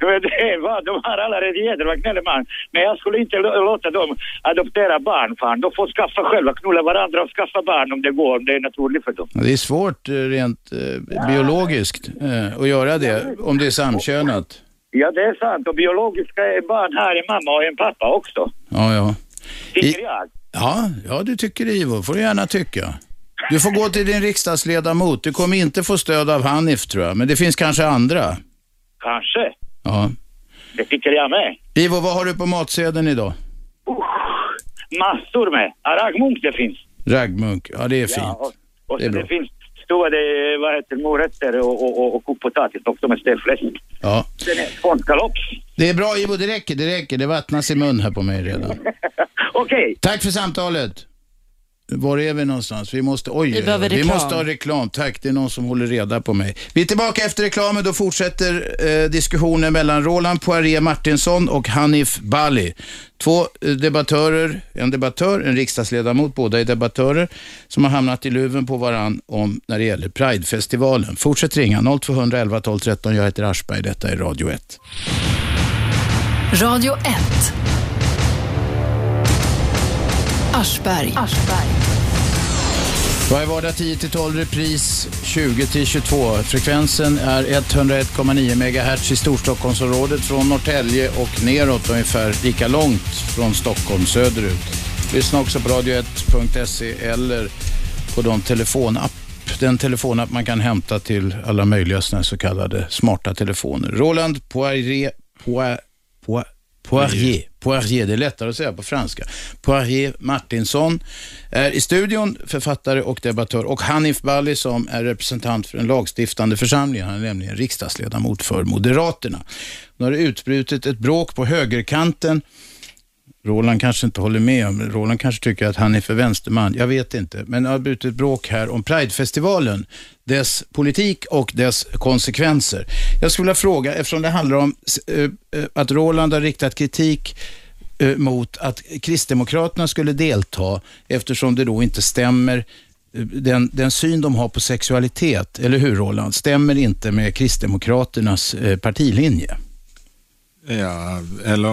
men det var, de har alla rättigheter, det var Knelleman. Men jag skulle inte lå- låta dem adoptera barn, fan. De får skaffa själva, knulla varandra och skaffa barn om det går, om det är naturligt för dem. Det är svårt eh, rent eh, biologiskt eh, att göra det om det är samkönat. Ja, det är sant. Och biologiska barn har en mamma och en pappa också. Ja, ja. Tycker jag. Ja, ja, du tycker det Ivo. får du gärna tycka. Du får gå till din riksdagsledamot. Du kommer inte få stöd av Hanif tror jag, men det finns kanske andra. Kanske. Ja. Det tycker jag med. Ivo, vad har du på matsedeln idag? Massor med. Raggmunk det finns. Raggmunk, ja det är fint. Ja, och, och Det är bra. det finns stora det, vad heter, det, morötter och, och, och, och kokt potatis också med stälfläsk. Ja. Sen är skånskalops. Det är bra Ivo, det räcker, det räcker. Det vattnas i mun här på mig redan. Okej. Tack för samtalet. Var är vi någonstans? Vi måste, oj, Vi behöver vi reklam. måste ha reklam. Tack, det är någon som håller reda på mig. Vi är tillbaka efter reklamen. Då fortsätter eh, diskussionen mellan Roland Poirier Martinsson och Hanif Bali. Två eh, debattörer, en debattör, en riksdagsledamot, båda är debattörer, som har hamnat i luven på varann om när det gäller Pridefestivalen. Fortsätt ringa 0211 12 13. Jag heter Aschberg, detta är Radio 1. Radio 1. Aschberg. Aschberg. Varje vardag 10-12 repris 20-22. Frekvensen är 101,9 MHz i Storstockholmsområdet från Norrtälje och neråt ungefär lika långt från Stockholm söderut. Lyssna också på radio1.se eller på de telefonapp, den telefonapp man kan hämta till alla möjliga så kallade smarta telefoner. Roland Poirier, Poirier, Poirier, Poirier, det är lättare att säga på franska. Poirier Martinsson är i studion, författare och debattör och Hanif Bali som är representant för den lagstiftande församlingen. Han är nämligen riksdagsledamot för Moderaterna. Nu har det utbrutit ett bråk på högerkanten Roland kanske inte håller med om Roland kanske tycker att han är för vänsterman. Jag vet inte. Men det har blivit ett bråk här om Pridefestivalen, dess politik och dess konsekvenser. Jag skulle vilja fråga, eftersom det handlar om eh, eh, att Roland har riktat kritik eh, mot att Kristdemokraterna skulle delta eftersom det då inte stämmer den, den syn de har på sexualitet, eller hur Roland, stämmer inte med Kristdemokraternas partilinje. Ja, eller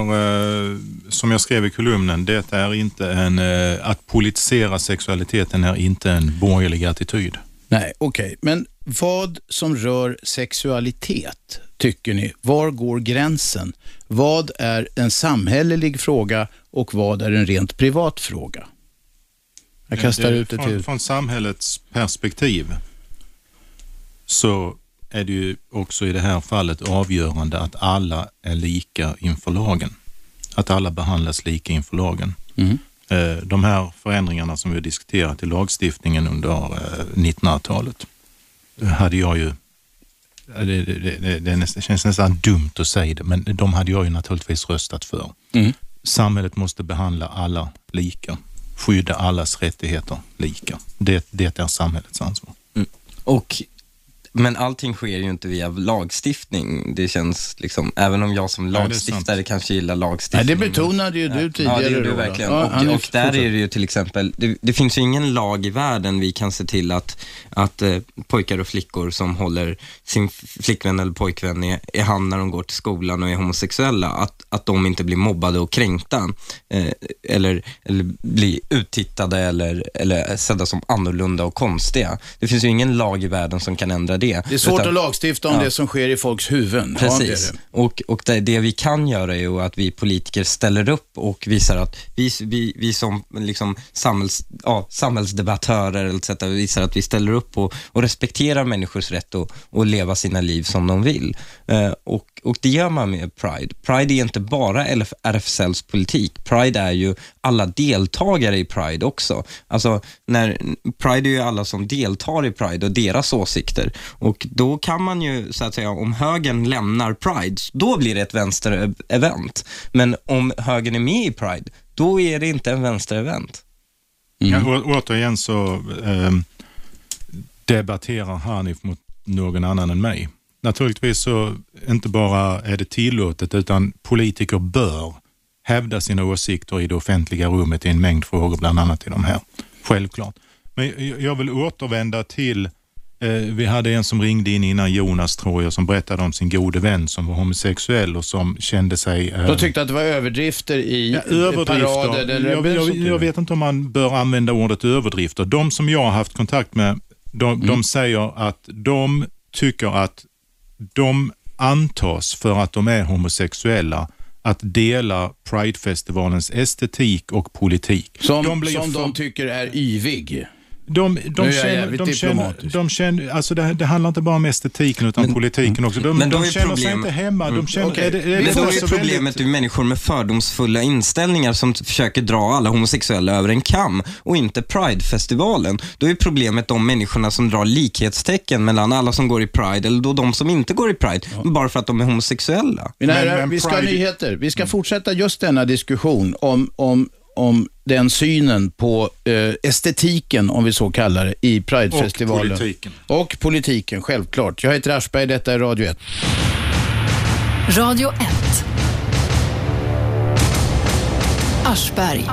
eh, som jag skrev i kolumnen, det är inte en, eh, att politisera sexualiteten är inte en borgerlig attityd. Nej, okej. Men vad som rör sexualitet, tycker ni? Var går gränsen? Vad är en samhällelig fråga och vad är en rent privat fråga? Jag kastar Det- ut det från, till... Från samhällets perspektiv så är det ju också i det här fallet avgörande att alla är lika inför lagen. Att alla behandlas lika inför lagen. Mm. Eh, De här förändringarna som vi har diskuterat i lagstiftningen under eh, 1900-talet eh, hade jag ju Det, det, det, det, känns nästan dumt att säga det, men de hade jag ju naturligtvis röstat för. Mm. Samhället måste behandla alla lika, skydda allas rättigheter lika. Det, det är samhällets ansvar. Och, men allting sker ju inte via lagstiftning. Det känns liksom, även om jag som lagstiftare kanske gillar lagstiftning. Nej, det betonade ju du Ja, tidigare, det gjorde du verkligen. Ja, och, och där är det ju till exempel, det, det finns ju ingen lag i världen vi kan se till att, att eh, pojkar och flickor som håller sin flickvän eller pojkvän i, i hand när de går till skolan och är homosexuella, att, att de inte blir mobbade och kränkta eh, eller, eller blir uttittade eller, eller sedda som annorlunda och konstiga. Det finns ju ingen lag i världen som kan ändra det. Det är svårt Utan- att lagstifta om Ja. det som sker i folks huvuden. Ja, det Precis. Och, och det, det vi kan göra är att vi politiker ställer upp och visar att vi, vi, vi som liksom samhälls, ja, samhällsdebattörer etc. visar att vi ställer upp och, och respekterar människors rätt att, att leva sina liv som de vill. Eh, och, och det gör man med Pride. Pride är inte bara LF, RFSLs politik. Pride är ju alla deltagare i Pride också. Alltså, när, Pride är ju alla som deltar i Pride och deras åsikter. Och då kan man ju, så att säga, om högern lämnar Pride, då blir det ett vänsterevent. Men om högern är med i Pride, då är det inte en vänsterevent. Ja, å, återigen så eh, debatterar Hanif mot någon annan än mig. Naturligtvis så inte bara är det tillåtet utan politiker bör hävda sina åsikter i det offentliga rummet i en mängd frågor, bland annat i de här. Självklart. Men jag- vill återvända till Eh, vi hade en som ringde in innan Jonas, tror jag, som berättade om sin gode vän som var homosexuell och som kände sig... eh, De tyckte att det var överdrifter i Ja, överdrifter. paraden. Eller jag, jag, jag vet inte om man bör använda ordet överdrifter. De som jag har haft kontakt med, de, Mm. de säger att de tycker att de antas för att de är homosexuella att dela Pridefestivalens estetik och politik. Som, de som för- de tycker är yvig. De, Nu de är jag känner, jävligt de känner, de känner, alltså det, det handlar inte bara om estetiken utan politiken också. De, men de är känner sig problem- inte hemma. De känner, Okej. är det, är det Men då är problemet väldigt- människor med fördomsfulla inställningar som försöker dra alla homosexuella över en kam och inte Pride-festivalen. Då är problemet de människorna som drar likhetstecken mellan alla som går i Pride eller då de som inte går i Pride, bara för att de är homosexuella. Mina Men- herrar, men vi ska ha nyheter. Vi ska fortsätta just denna diskussion om, om, om den synen på eh, estetiken, om vi så kallar det, i Pridefestivalen. Och politiken. Och politiken, självklart. Jag heter Aschberg, detta är Radio 1. Radio 1. Aschberg.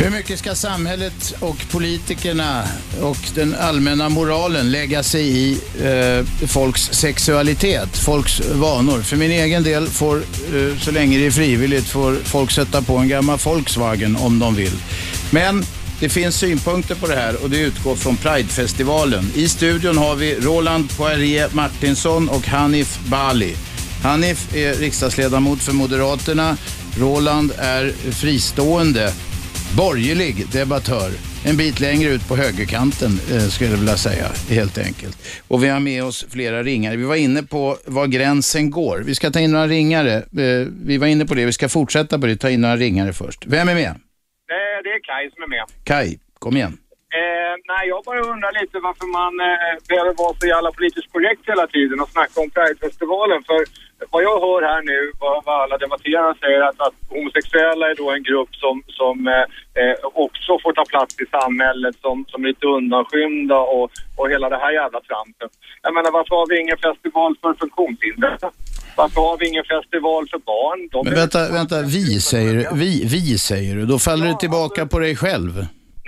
Hur mycket ska samhället och politikerna och den allmänna moralen lägga sig i eh, folks sexualitet, folks vanor? För min egen del får, eh, så länge det är frivilligt, får folk sätta på en gammal Volkswagen om de vill. Men det finns synpunkter på det här och det utgår från Pridefestivalen. I studion har vi Roland Poirier Martinsson och Hanif Bali. Hanif är riksdagsledamot för Moderaterna. Roland är fristående borgerlig debattör. En bit längre ut på högerkanten eh, skulle jag vilja säga, helt enkelt. Och vi har med oss flera ringare. Vi var inne på var gränsen går. Vi ska ta in några ringare. Eh, vi var inne på det. Vi ska fortsätta på det. Ta in några ringare först. Vem är med? Eh, det är Kaj som är med. Kai, kom igen. Eh, nej, jag bara undrar lite varför man eh, behöver vara så jävla politiskt korrekt hela tiden och snacka om Pridefestivalen. För vad jag hör här nu, vad, vad alla debatterare säger, att, att homosexuella är då en grupp som, som eh, eh, också får ta plats i samhället som, som är lite undanskymda och, och hela det här jävla tramset. Jag menar, varför har vi ingen festival för funktionshindrade? Varför har vi ingen festival för barn? De Men vänta, vänta. Vi säger. Vi, vi säger du. Då faller du tillbaka på dig själv.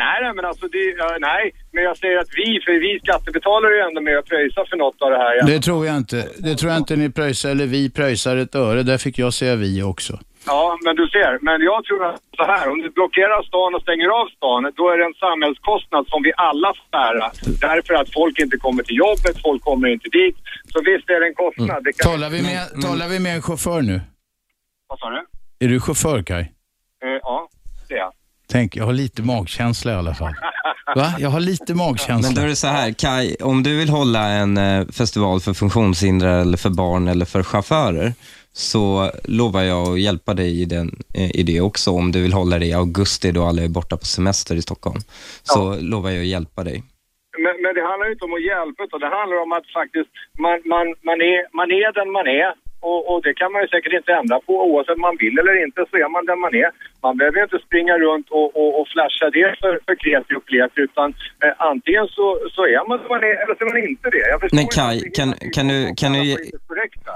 Nej, men alltså det, nej, men jag säger att vi, för vi skattebetalare är ju ändå med och pröjsar för något av det här. Det tror jag inte. Det tror jag inte ni pröjsar, eller vi pröjsar ett öre. Där fick jag säga vi också. Ja, men du ser. Men jag tror att så här, om du blockerar stan och stänger av stan, då är det en samhällskostnad som vi alla får bära. Därför att folk inte kommer till jobbet, folk kommer inte dit. Så visst är det en kostnad. Det kan... Talar vi, med, talar vi med en chaufför nu? Vad sa du? Är du chaufför, Kai? Eh, ja. Tänk, jag har lite magkänsla i alla fall. Va? Jag har lite magkänsla. Men då är det så här, Kai, om du vill hålla en eh, festival för funktionshindrade eller för barn eller för chaufförer, så lovar jag att hjälpa dig i, den, eh, i det också. Om du vill hålla det i augusti då alla är borta på semester i Stockholm, så lovar jag att hjälpa dig. Men, men det handlar ju inte om att hjälpa, utan det handlar om att faktiskt man, man, man, är, man är den man är. Och, och det kan man ju säkert inte ändra på oavsett man vill eller inte så är man den man är. Man behöver ju inte springa runt och, och, och flasha det för, för kreti och pleti utan eh, antingen så, så är man den man är eller så är man inte det. Jag förstår Men inte att det kan, är kan, du, kan, du,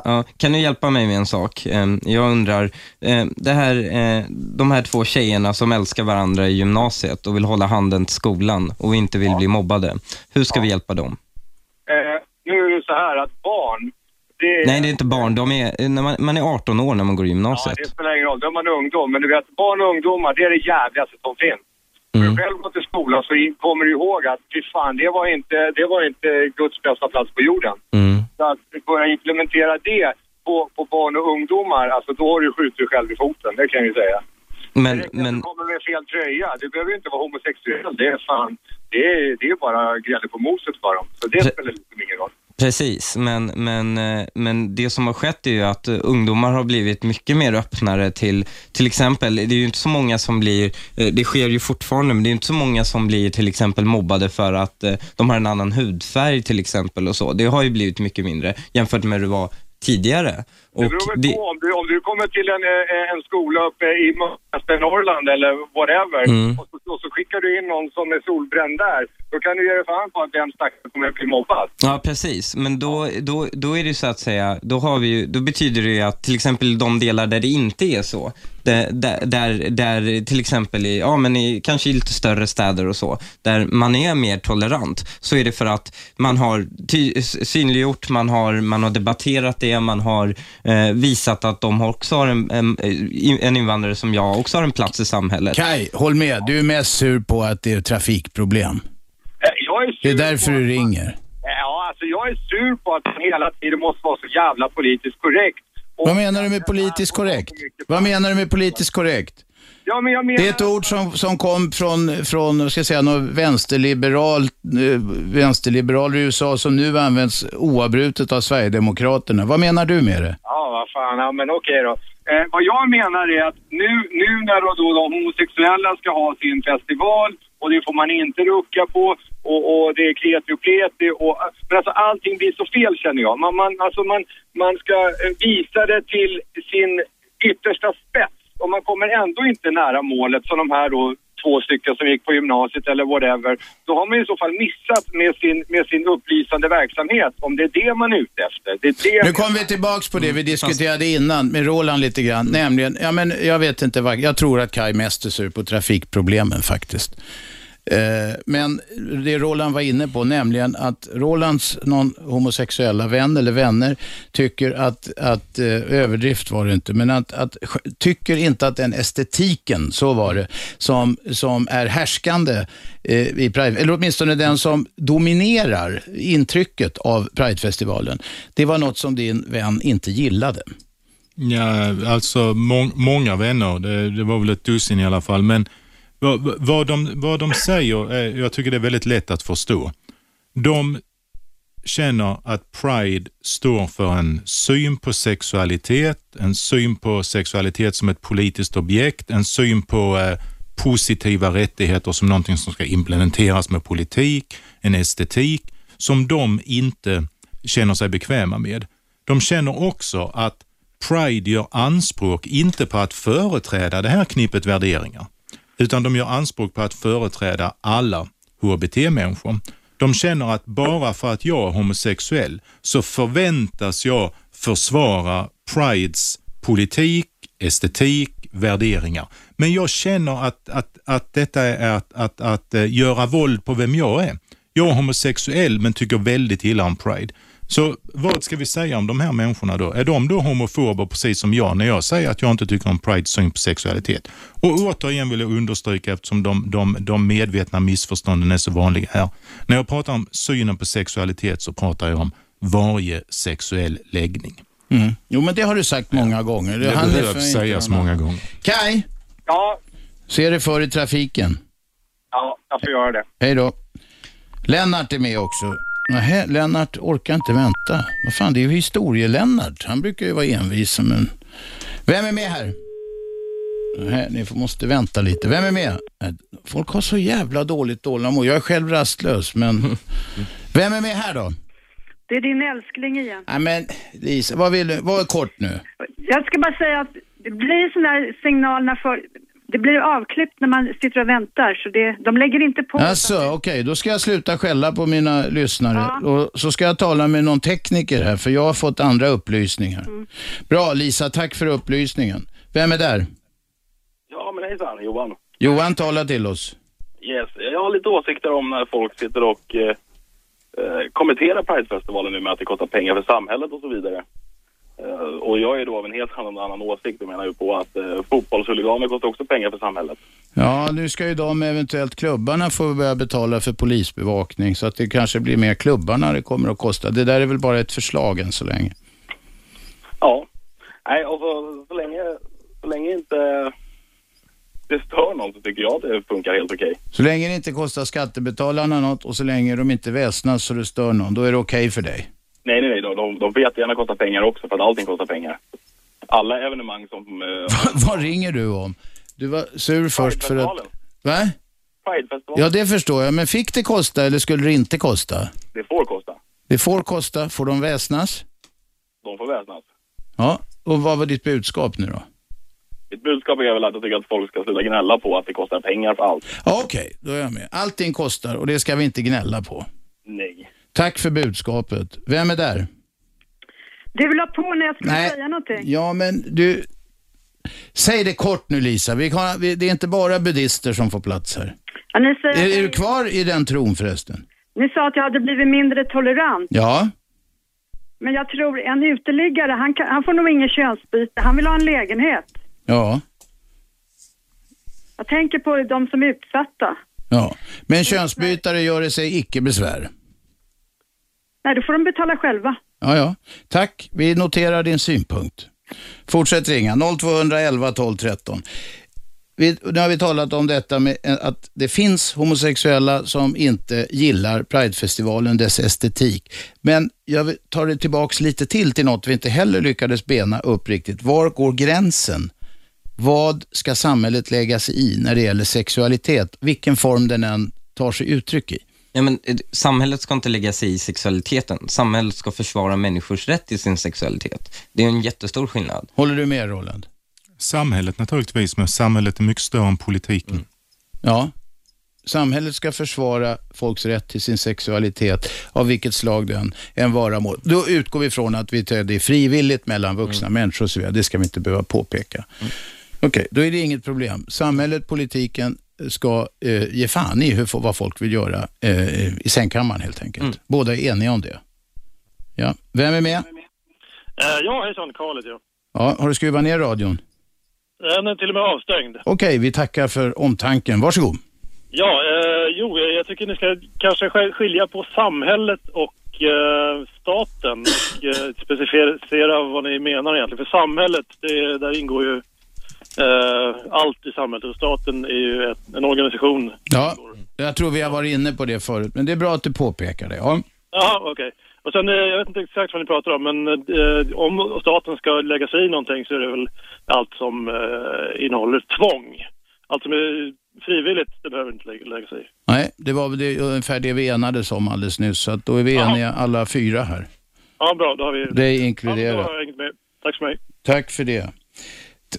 ja, kan du hjälpa mig med en sak? Eh, Jag undrar, eh, det här, eh, de här två tjejerna som älskar varandra i gymnasiet och vill hålla handen till skolan och inte vill bli mobbade. Hur ska vi hjälpa dem? Eh, nu är det så här att barn, det. Nej, det är inte barn. De är, när man, man är 18 år när man går i Ja, gymnasiet. det spelar ingen roll. Då är man ungdom. Men du vet, barn och ungdomar, det är det jävligaste som finns. När Mm. du själv går till skolan så kommer du ihåg att fy fan, det var inte, det var inte Guds bästa plats på jorden. Mm. Så att börja implementera det på, på barn och ungdomar, alltså då har du skjutit dig själv i foten, det kan jag ju säga. Men, men, Du kommer med fel tröja. Du behöver ju inte vara homosexuell. Det är fan, det är, det är bara grädde på moset för dem. Så det spelar liksom ingen roll. Precis, men, men, eh, men det som har skett är ju att eh, ungdomar har blivit mycket mer öppnare till, till exempel, det är ju inte så många som blir, eh, det sker ju fortfarande, men det är inte så många som blir till exempel mobbade för att de har en annan hudfärg till exempel och så. Det har ju blivit mycket mindre jämfört med hur det var tidigare. Det Och beror väl det, på om du, om du kommer till en, eh, en skola uppe i Norrland eller whatever Mm. och, så, och så skickar du in någon som är solbränd där. Då kan du ge dig fan på att den stackaren kommer att bli mobbad. Ja, precis. Men då, då, då är det ju så att säga, då, har vi ju, då betyder det ju att till exempel de delar där det inte är så, där, där, där, där till exempel i, ja men i, kanske i lite större städer och så, där man är mer tolerant, så är det för att man har ty, synliggjort, man har, man har debatterat det, man har eh, visat att de också har en, en, en invandrare som jag också har en plats i samhället. Kai, håll med. Du är mest sur på att det är trafikproblem. Eh, Jag är sur Det är därför du ringer. Ja, alltså jag är sur på att man hela tiden måste vara så jävla politiskt korrekt. Vad menar du med politiskt korrekt? Vad menar du med politiskt korrekt? Ja, men jag menar... Det är ett ord som, som kom från, från ska jag säga, någon vänsterliberal, eh, vänsterliberaler i USA som nu används oavbrutet av Sverigedemokraterna. Vad menar du med det? Ja, vad fan. Ja, men okej då. Eh, vad jag menar är att nu, nu när då, då de homosexuella ska ha sin festival och det får man inte rucka på och, och det är kreti och pleti och men alltså allting blir så fel känner jag. Man, man, alltså man, man ska visa det till sin yttersta spets och man kommer ändå inte nära målet som de här då två stycken som gick på gymnasiet eller whatever. Då har man i så fall missat med sin, med sin upplysande verksamhet om det är det man är ute efter. Det är det Nu kommer vi tillbaks på det vi diskuterade innan med Roland lite grann. Nämligen, ja men jag vet inte vad, jag tror att Kai mest är sur på trafikproblemen faktiskt. Eh, men det Roland var inne på, nämligen att Rolands någon homosexuella vän eller vänner tycker att, att eh, överdrift var det inte, men att, att tycker inte att den estetiken, så var det, som, som är härskande eh, i Pride, eller åtminstone den som dominerar intrycket av Pridefestivalen, det var något som din vän inte gillade. Ja, alltså må många vänner, det, det var väl ett dussin i alla fall, men vad, vad, de, vad de säger, är, jag tycker det är väldigt lätt att förstå. De känner att Pride står för en syn på sexualitet, en syn på sexualitet som ett politiskt objekt, en syn på eh, positiva rättigheter som någonting som ska implementeras med politik, en estetik som de inte känner sig bekväma med. De känner också att Pride gör anspråk inte på att företräda det här knippet värderingar, utan de gör anspråk på att företräda alla HBT-människor. De känner att bara för att jag är homosexuell så förväntas jag försvara Prides politik, estetik, värderingar. Men jag känner att, att, att detta är att, att, att eh, göra våld på vem jag är. Jag är homosexuell men tycker väldigt illa om Pride. Så vad ska vi säga om de här människorna då? Är de då homofober precis som jag när jag säger att jag inte tycker om Prides syn på sexualitet? Och återigen vill jag understryka eftersom de, de, de medvetna missförstånden är så vanliga här. När jag pratar om synen på sexualitet så pratar jag om varje sexuell läggning. Mm. Jo, men det har du sagt många gånger. Det för inte sägas många gånger. Kai, Ja, se dig för i trafiken. ja, jag får göra det. Hej då. Lennart är med också. Nähä, Lennart orkar inte vänta. Vad fan, det är ju historie-Lennart. Han brukar ju vara envis, men... Vem är med här? Nähä, ni måste vänta lite. Vem är med? Nej, Folk har så jävla dåligt tålamod. Jag är själv rastlös, men... Vem är med här då? Det är din älskling igen. Nej, men Lisa, vad vill du? Var kort nu. Jag ska bara säga att det blir sån där signal när för, det blir avklippt när man sitter och väntar, så det, de lägger inte på. Alltså, okej, då ska jag sluta skälla på mina lyssnare Ja. och så ska jag tala med någon tekniker här, för jag har fått andra upplysningar. Mm. Bra, Lisa, tack för upplysningen. Vem är där? Ja, men hejsan, Johan. Johan, tala till oss. Yes. Jag har lite åsikter om när folk sitter och eh, eh, kommenterar Pridefestivalen nu med att det kostar pengar för samhället och så vidare. Eh, och jag är då av en helt annan, annan åsikt och menar ju på att eh, fotbollshuliganer kostar också pengar för samhället. Ja, nu ska ju de eventuellt klubbarna få börja betala för polisbevakning, så att det kanske blir mer klubbarna det kommer att kosta. Det där är väl bara ett förslag än så länge. Ja. Nej, och så, så länge, så länge inte det stör någon så tycker jag att det funkar helt okej. Så länge det inte kostar skattebetalarna något och så länge de inte väsnas så det stör någon, då är det okej för dig. Nej, nej, nej. De, de, får jättegärna kosta pengar också för att allting kostar pengar. Alla evenemang som... Eh, Vad ringer du om? Du var sur först för att... Va? Ja, det förstår jag. Men fick det kosta eller skulle det inte kosta? Det får kosta. Det får kosta. Får de väsnas? De får väsnas. Ja, och vad var ditt budskap nu då? Mitt budskap är väl att jag tycker att folk ska sluta gnälla på att det kostar pengar för allt. Ja, Okej, då är jag med. Allting kostar och det ska vi inte gnälla på. Nej. Tack för budskapet. Vem är där? Du vill ha på när jag ska Nej. säga någonting? Ja, men du... Säg det kort nu Lisa. Vi kan, vi, det är inte bara buddister som får plats här. Ja, ni, säger, Är, är du kvar i den tron förresten? ni sa att jag hade blivit mindre tolerant. Ja. Men jag tror en uteliggare, han, kan, han får nog ingen könsbyte. Han vill ha en lägenhet. Ja. Jag tänker på de som är utsatta. ja. Men könsbytare gör det sig icke besvär. Nej, då får de betala själva. Ja, ja. Tack. Vi noterar din synpunkt. Fortsätt ringa. 0211 12 13. Vi, nu har vi talat om detta med eh, att det finns homosexuella som inte gillar Pridefestivalen, dess estetik. Men jag tar det tillbaks lite till till något vi inte heller lyckades bena upp riktigt. Var går gränsen? Vad ska samhället lägga sig i när det gäller sexualitet? Vilken form den än tar sig uttryck i. Ja, men, eh, samhället ska inte lägga sig i sexualiteten. Samhället ska försvara människors rätt till sin sexualitet. Det är en jättestor skillnad. Håller du med Roland? Samhället naturligtvis, men samhället är mycket större än politiken. Ja. Samhället ska försvara folks rätt till sin sexualitet av vilket slag den än vara må. Då utgår vi från att vi det är frivilligt mellan vuxna människor och så vidare. Det ska vi inte behöva påpeka. Okej, då är det inget problem. Samhället, politiken ska eh, ge fan i hur, vad folk vill göra eh, i sängkammaren helt enkelt. Båda är eniga om det. Ja. Vem är med? Eh, ja, hejsan, Karl heter jag. Ja, har du skruvat ner radion? Den är till och med avstängd. Okej, vi tackar för omtanken. Varsågod. Ja, eh, jo, jag tycker ni ska kanske sk- skilja på samhället och eh, staten och eh, specificera vad ni menar egentligen. För samhället, det, där ingår ju eh, allt i samhället och staten är ju en organisation. Ja, jag tror vi har varit inne på det förut, men det är bra att du påpekar det. Ja. Okej. Och sen, eh, jag vet inte exakt vad ni pratar om, men eh, om staten ska lägga sig i någonting så är det väl allt som eh, innehåller tvång. Allt som är frivilligt, det behöver inte lägga, lägga sig i. Nej, det var väl det, ungefär det vi enades om alldeles nyss, så att då är vi eniga alla fyra här. Ja, bra, då har vi... Det är Ja, då inkluderat. har jag hängt med. Tack för mig. Tack för det.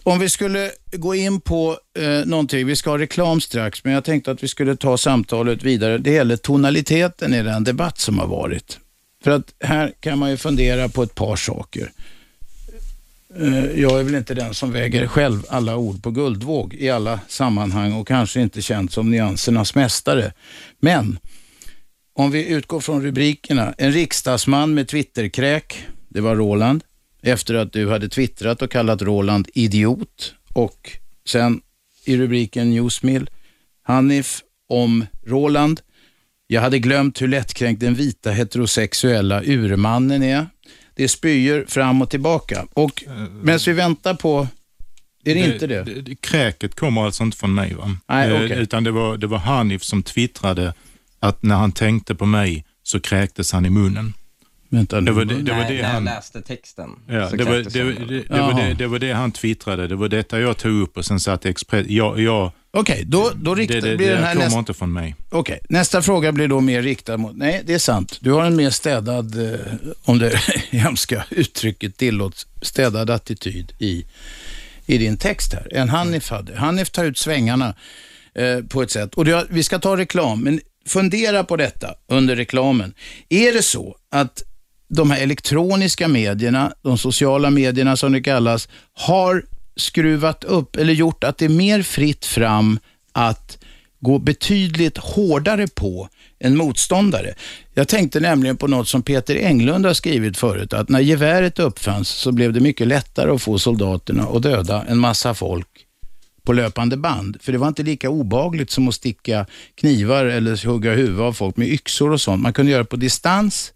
Om vi skulle gå in på eh, någonting, vi ska ha reklam strax, men jag tänkte att vi skulle ta samtalet vidare. Det gäller tonaliteten i den debatt som har varit. För att här kan man ju fundera på ett par saker. Eh, Jag är väl inte den som väger själv alla ord på guldvåg i alla sammanhang och kanske inte känd som nyansernas mästare. Men om vi utgår från rubrikerna. En riksdagsman med Twitterkräk, det var Roland. Efter att du hade twittrat och kallat Roland idiot. Och sen i rubriken Newsmill, Hanif om Roland. Jag hade glömt hur lättkränkt den vita heterosexuella urmannen är. Det spyr fram och tillbaka. Och medan vi väntar på... Är det, inte det? Kräket kommer alltså inte från mig. Va? Nej, Eh, okej. Utan det var, det var Hanif som twittrade att när han tänkte på mig så kräktes han i munnen. Vänta det var det, det, var när, det när jag han... läste texten Ja, det, var, det, jag. det, det, det, var det, det var det han twittrade. Det var detta jag tog upp och sen satte Express... Jag, jag, Okej, då, då riktar, det, det, blir det den här kommer nästa... inte från mig. Okej, nästa fråga blir då mer riktad mot... Nej, det är sant. Du har en mer städad, eh, om det hemska uttrycket tillåts, städad attityd i, i din text här än Hanif hade. Hanif tar ut svängarna eh, på ett sätt. Och det, vi ska ta reklam, men fundera på detta under reklamen. Är det så att de här elektroniska medierna, de sociala medierna som det kallas, har skruvat upp eller gjort att det är mer fritt fram att gå betydligt hårdare på en motståndare. Jag tänkte nämligen på något som Peter Englund har skrivit förut, att när geväret uppfanns så blev det mycket lättare att få soldaterna att döda en massa folk på löpande band. För det var inte lika obagligt som att sticka knivar eller hugga huvud av folk med yxor och sånt. Man kunde göra det på distans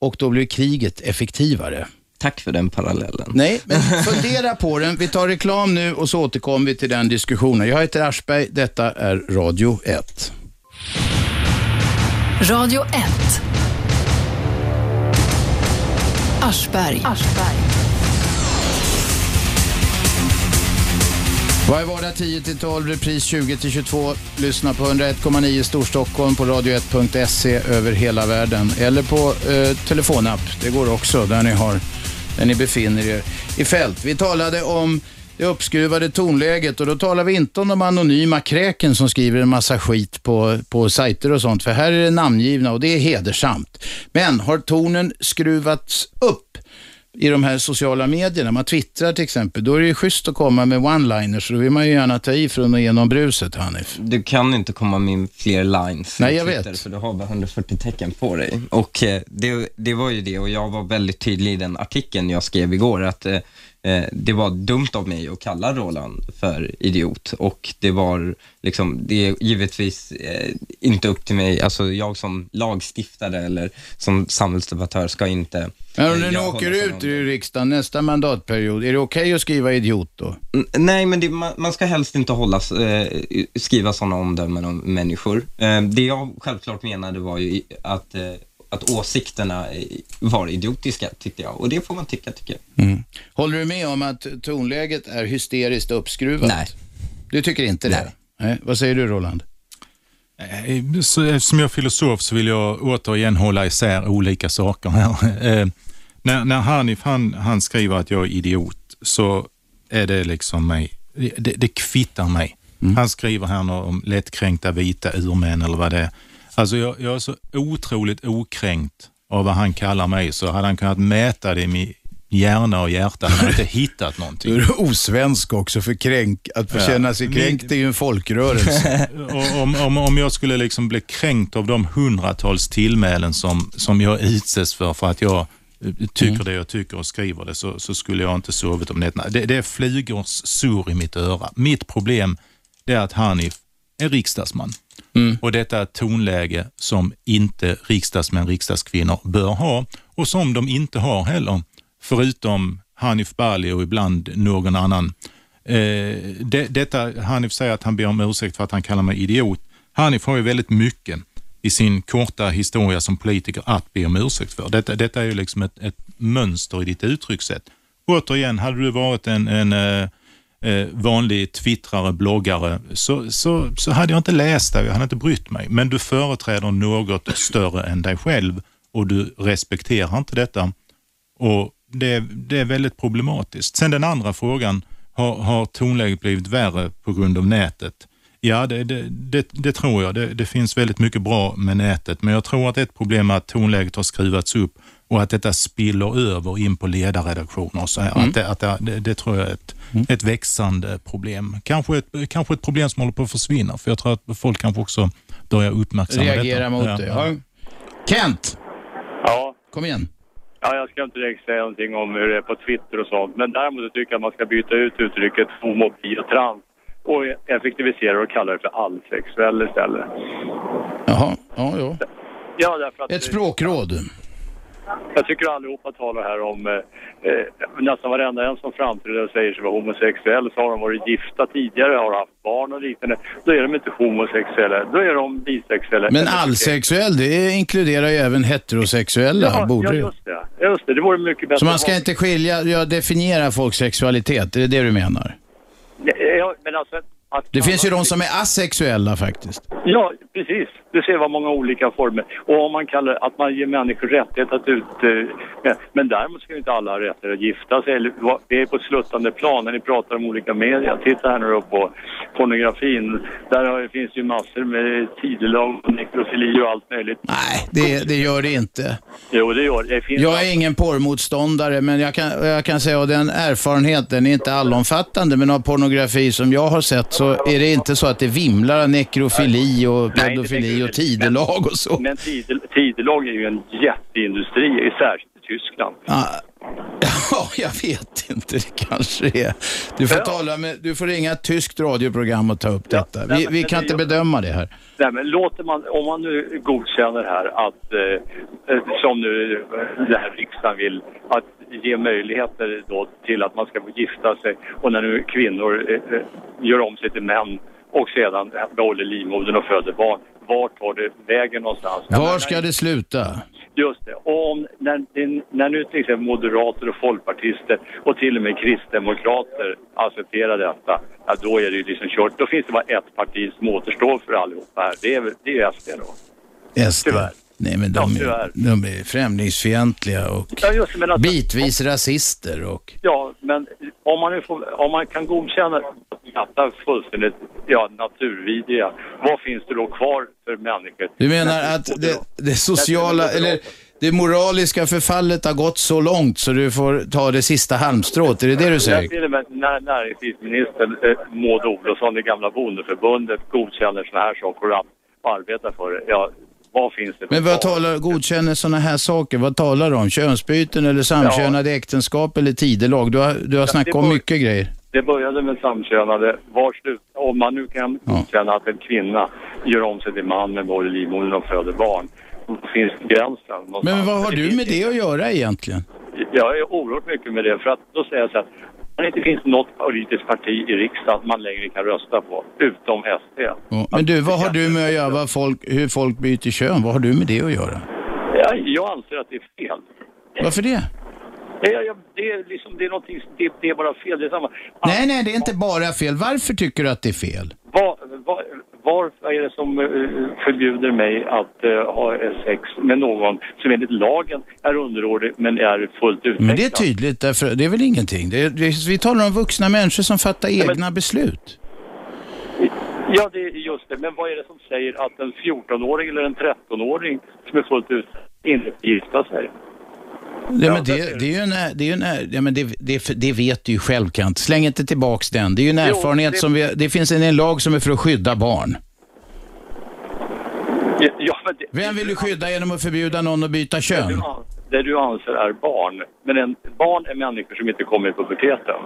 och då blev kriget effektivare. Tack för den parallellen. Nej, men fundera på den. Vi tar reklam nu och så återkommer vi till den diskussionen. Jag heter Aschberg, detta är Radio 1. Radio 1. Aschberg. Varje vardag 10-12, repris 20-22. Lyssna på 101,9 Storstockholm på radio1.se över hela världen. Eller på eh, telefonapp, det går också, där ni har där ni befinner er i fält. Vi talade om det uppskruvade tonläget och då talar vi inte om de anonyma kräken som skriver en massa skit på, på sajter och sånt, för här är det namngivna och det är hedersamt. Men har tonen skruvats upp i de här sociala medierna, man twittrar till exempel, då är det ju schysst att komma med one-liners, så då vill man ju gärna ta i från och igenom bruset, Hanif. Du kan inte komma med fler lines. Nej, jag Twitter, vet. För du har bara 140 tecken på dig. Och eh, det, det var ju det, och jag var väldigt tydlig i den artikeln jag skrev igår, att eh, det var dumt av mig att kalla Roland för idiot. Och det var liksom, det är givetvis eh, inte upp till mig, alltså jag som lagstiftare eller som samhällsdebattör ska inte Men om eh, du nu åker ut ur riksdagen nästa mandatperiod, är det okej att skriva idiot då? N- Nej, men det, man, man ska helst inte hålla, eh, skriva sådana omdömen om människor. Eh, det jag självklart menade var ju att, eh, att åsikterna eh, var idiotiska, tyckte jag. Och det får man tycka, tycker jag. Mm. Håller du med om att tonläget är hysteriskt uppskruvat? Nej. Du tycker inte det? Nej. Vad säger du Roland? Eh, så- Som jag filosof så vill jag återigen hålla isär olika saker här. Eh, när, när Hanif han, han skriver att jag är idiot så är det liksom mig, det, det kvittar mig. Han skriver här nå- om lättkränkta vita urmän eller vad det är. Alltså jag, jag är så otroligt okränkt av vad han kallar mig så hade han kunnat mäta det i min hjärna och hjärta hade han inte hittat någonting. Du är osvensk också, för kränk, att få Ja. känna sig kränkt är ju en folkrörelse. Om, om, om jag skulle liksom bli kränkt av de hundratals tillmälen som, som jag utsätts för, för att jag eh, tycker Mm. det jag tycker och skriver det, så, så skulle jag inte sovit om nätterna. Det, det är flygors surr i mitt öra. Mitt problem är att Hanif är riksdagsman. Mm. Och detta är ett tonläge som inte riksdagsmän, riksdagskvinnor bör ha och som de inte har heller, förutom Hanif Bali och ibland någon annan. Eh, det, detta, Hanif säger att han ber om ursäkt för att han kallar mig idiot. Hanif har ju väldigt mycket i sin korta historia som politiker att be om ursäkt för. Detta, detta är ju liksom ett, ett mönster i ditt uttryckssätt. Återigen, hade du varit en, en eh, eh, vanlig twittrare, bloggare, så, så, så hade jag inte läst det, jag hade inte brytt mig. Men du företräder något större än dig själv och du respekterar inte detta. Och det, det är väldigt problematiskt. Sen den andra frågan, har, har tonläget blivit värre på grund av nätet? Ja, det, det, det, det tror jag. Det, det finns väldigt mycket bra med nätet, men jag tror att ett problem är att tonläget har skruvats upp och att detta spiller över in på ledarredaktioner. Så här. Mm. Att det, att det, det, det tror jag är ett, ett växande problem. Kanske ett, kanske ett problem som håller på att försvinna, för jag tror att folk kanske också börjar uppmärksamma Reagera detta. mot Ja, det. ja. Kent, Ja. kom igen. Ja, jag ska inte direkt säga någonting om hur det är på Twitter och sånt. Men däremot tycker jag att man ska byta ut uttrycket homobi och trans och effektivisera och kalla det för allsexuell istället. Jaha, ja, ja. Ja, därför att... Ett språkråd. Jag tycker allihopa talar här om, eh, eh, nästan varenda en som framträder och säger sig vara homosexuell så har de varit gifta tidigare, har haft barn och liknande. Då är de inte homosexuella, då är de bisexuella. Men allsexuell, det inkluderar ju även heterosexuella, Ja, borde ja det ju. just det. Just det, det vore mycket bättre. Så man ska inte skilja, ja, definiera folks sexualitet, det är det du menar? Ja, men alltså, att Det finns ju de som är asexuella faktiskt. Ja, precis. Du ser vad många olika former. Och om man kallar att man ger människor rättighet att ut... eh, Men däremot ska ju inte alla ha rättighet att gifta sig. Eller, Det är på ett sluttande plan när ni pratar om olika media. Titta här nu då på pornografin. Där finns ju massor med tidelag och nekrofili och allt möjligt. Nej, det, det gör det inte. Jo, det gör det. Finns Jag är ingen porrmotståndare, men jag kan, jag kan säga att den erfarenheten är inte allomfattande, men av pornografi som jag har sett så är det inte så att det vimlar av nekrofili och pedofili och tidelag och så. Men tidel, tidelag är ju en jätteindustri, särskilt i Tyskland. Ja, ja, jag vet inte. Det kanske är. Du får, tala med, du får ringa ett tyskt radioprogram och ta upp detta. nej, Vi, vi kan det- inte bedöma det här. Nej, men låter man, om man nu godkänner här att, eh, eh, som nu eh, det här riksdagen vill, att ge möjligheter då till att man ska få gifta sig och när nu kvinnor eh, eh, gör om sig till män och sedan behåller livmodern och föder barn, vart tar det vägen någonstans? Var ska det sluta? Just det. Och om, när, när nu till exempel moderater och folkpartister och till och med kristdemokrater accepterar detta, ja, då är det ju liksom kört. Då finns det bara ett parti som återstår för allihopa här. Det är, det är SD då. SD. Tyvärr. Nej, men de, Ja, är, de är främlingsfientliga och Ja, just men att, bitvis rasister och... Ja, men om man, får, om man kan godkänna detta fullständigt ja, naturvidriga, vad finns det då kvar för människor? Du menar att det, det sociala, eller det moraliska förfallet har gått så långt så du får ta det sista halmstrået? Är det det du säger? till och med när näringslivsministern eh, Maud Olofsson, det gamla bondeförbundet, godkänner sådana här saker och arbetar för det. Ja, vad finns det för Men vad talar, godkänner sådana här saker? Vad talar du om? Könsbyten eller samkönade äktenskap eller tidelag? Du har, du har Ja, snackat om mycket grejer. Det började med samkönade. Var slut, om man nu kan godkänna att en kvinna gör om sig till man med både livmodern och föder barn, finns gränsen. någonstans. Men vad har du med det att göra egentligen? Jag är oerhört mycket med det, för att då säger jag så att det inte finns något politiskt parti i riksdagen man längre kan rösta på, utom SD. Ja, Men du, vad har du med att göra? Folk, hur folk byter kön? Vad har du med det att göra? Jag, jag anser att det är fel. Varför det? Det är, det är, liksom, det är, någonting, det, det är bara fel. Det är samma. Nej, nej, det är inte bara fel. Varför tycker du att det är fel? Vad, vad, varför är det som eh, förbjuder mig att eh, ha sex med någon som enligt lagen är underårig men är fullt utvecklad? Men det är tydligt, därför det är väl ingenting. Det är, det, vi talar om vuxna människor som fattar egna beslut. Ja, det är just det. Men vad är det som säger att en 14-åring eller en 13-åring som är fullt ut inte gifta sig? Ja, men det, det är ju en, det är en, ja, men det, det, det vet du ju själv Kant. Släng inte tillbaks den. Det är ju en erfarenhet som vi, det finns en, en lag som är för att skydda barn. Ja, det, Vem vill du skydda genom att förbjuda någon att byta det, kön? du, det du anser är barn. Men en, barn är människor som inte kommer i puberteten.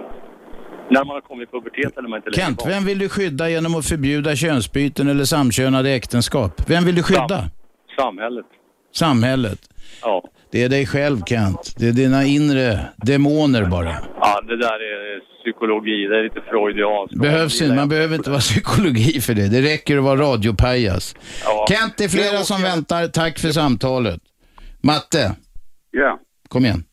När man har kommit i puberteten är man inte längre Kent, barn. vem vill du skydda genom att förbjuda könsbyten eller samkönade äktenskap? Vem vill du skydda? Samhället. Samhället. Ja. Det är dig själv Kent. Det är dina inre demoner bara. ja, det där är psykologi. Det är lite freudianskt. Behövs inte, man behöver inte vara psykologi för det. Det räcker att vara radiopajas. Ja. Kent, det är flera som väntar. Tack för samtalet. Matte, Ja. kom igen.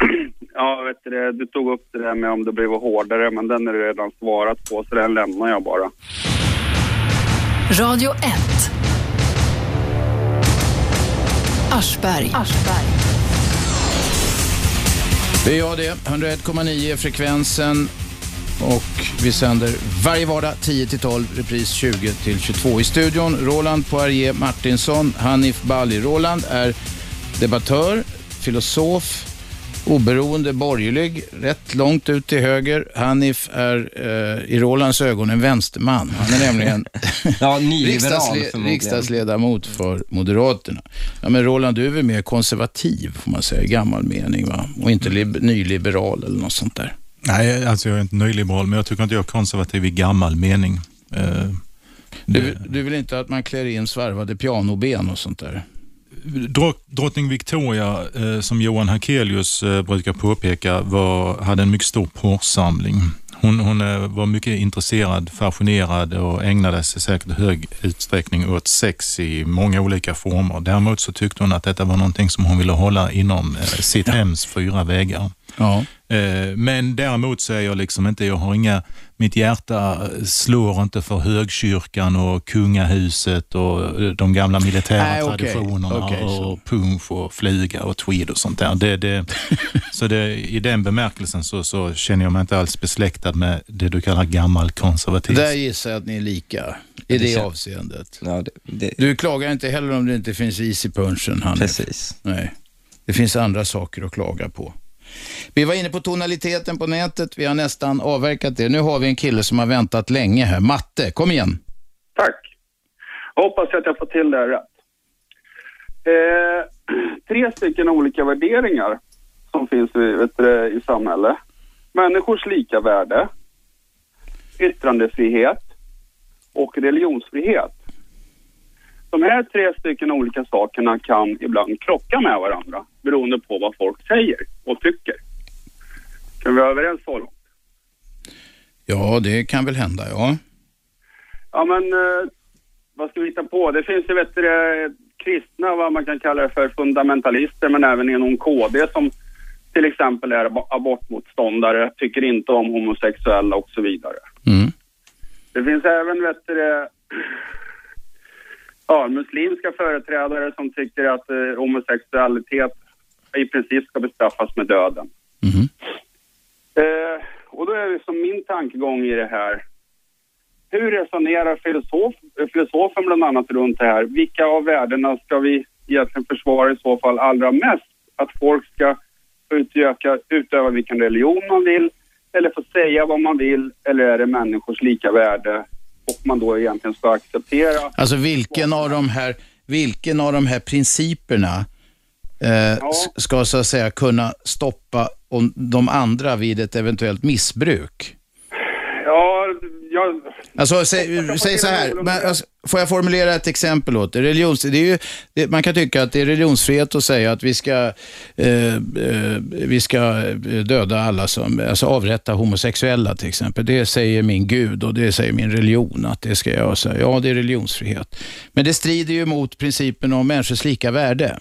Ja, vet du, du tog upp det där med om det blev hårdare, men den är redan svarat på, så den lämnar jag bara. Radio 1. Aschberg. Det är jag det. 101,9 är frekvensen. Och vi sänder varje vardag 10 till 12, repris 20 till 22. I studion Roland Poirier Martinsson, Hanif Bali. Roland är debattör, filosof, oberoende, borgerlig, rätt långt ut till höger. Hanif är eh, i Rolands ögon en vänsterman. Han är nämligen Ja, riksdagsle- riksdagsledamot för Moderaterna. Ja, men Roland, du är väl mer konservativ, får man säga, i gammal mening, va? Och inte lib- nyliberal eller något sånt där. Nej, alltså jag är inte nyliberal, men jag tycker inte jag är konservativ i gammal mening. Eh, Du, du vill inte att man klär in svarvade pianoben och sånt där? Drott- Drottning Victoria, eh, som Johan Hakelius eh, brukar påpeka, var, hade en mycket stor porrsamling. Hon, hon eh, var mycket intresserad, fascinerad och ägnade sig säkert i hög utsträckning åt sex i många olika former. Däremot så tyckte hon att detta var någonting som hon ville hålla inom sitt hems fyra väggar. Ja. Men däremot så är jag liksom inte, jag har inga, mitt hjärta slår inte för högkyrkan och kungahuset och eh, de gamla militära Nej, okej. traditionerna Okej, så. och punsch och flyga och tweed och sånt där. Det, det, så det, i den bemärkelsen så, så känner jag mig inte alls besläktad med det du kallar gammal konservatism. Där gissar jag att ni är lika i det avseendet. Ja, det, det, Du klagar inte heller om det inte finns is i punchen, Hanif. Precis. Nej. Det finns andra saker att klaga på. Vi var inne på tonaliteten på nätet. Vi har nästan avverkat det. Nu har vi en kille som har väntat länge här. Matte, kom igen. Tack. Jag hoppas att jag får till det här rätt. Eh, tre stycken olika värderingar som finns i, vet du, i samhället. Människors lika värde, yttrandefrihet och religionsfrihet. De här tre stycken olika sakerna kan ibland krocka med varandra beroende på vad folk säger och tycker. Kan vi vara överens så långt? Ja, det kan väl hända, ja. Ja, men eh, vad ska vi hitta på? Det finns ju vet du, kristna, vad man kan kalla det för, fundamentalister, men även inom KD som till exempel är ab- abortmotståndare, tycker inte om homosexuella och så vidare. Mm. Det finns även vet du, ja, muslimska företrädare som tycker att eh, homosexualitet i princip ska bestraffas med döden. Eh, och då är det som min tankegång i det här. Hur resonerar filosof, filosofen bland annat runt det här? Vilka av värdena ska vi egentligen försvara i så fall allra mest? Att folk ska utöka, utöva vilken religion man vill eller få säga vad man vill eller är det människors lika värde och man då egentligen ska acceptera Alltså vilken av de här, vilken av de här principerna eh, s- ska så att säga kunna stoppa om de andra vid ett eventuellt missbruk? Alltså, säg, säg så här, men, alltså, får jag formulera ett exempel åt? Religions, det är ju, det, man kan tycka att det är religionsfrihet att säga att vi ska, eh, eh, vi ska eh, döda alla som, alltså avrätta homosexuella till exempel. Det säger min gud och det säger min religion att det ska jag säga. Ja, det är religionsfrihet. Men det strider ju mot principen om människors lika värde.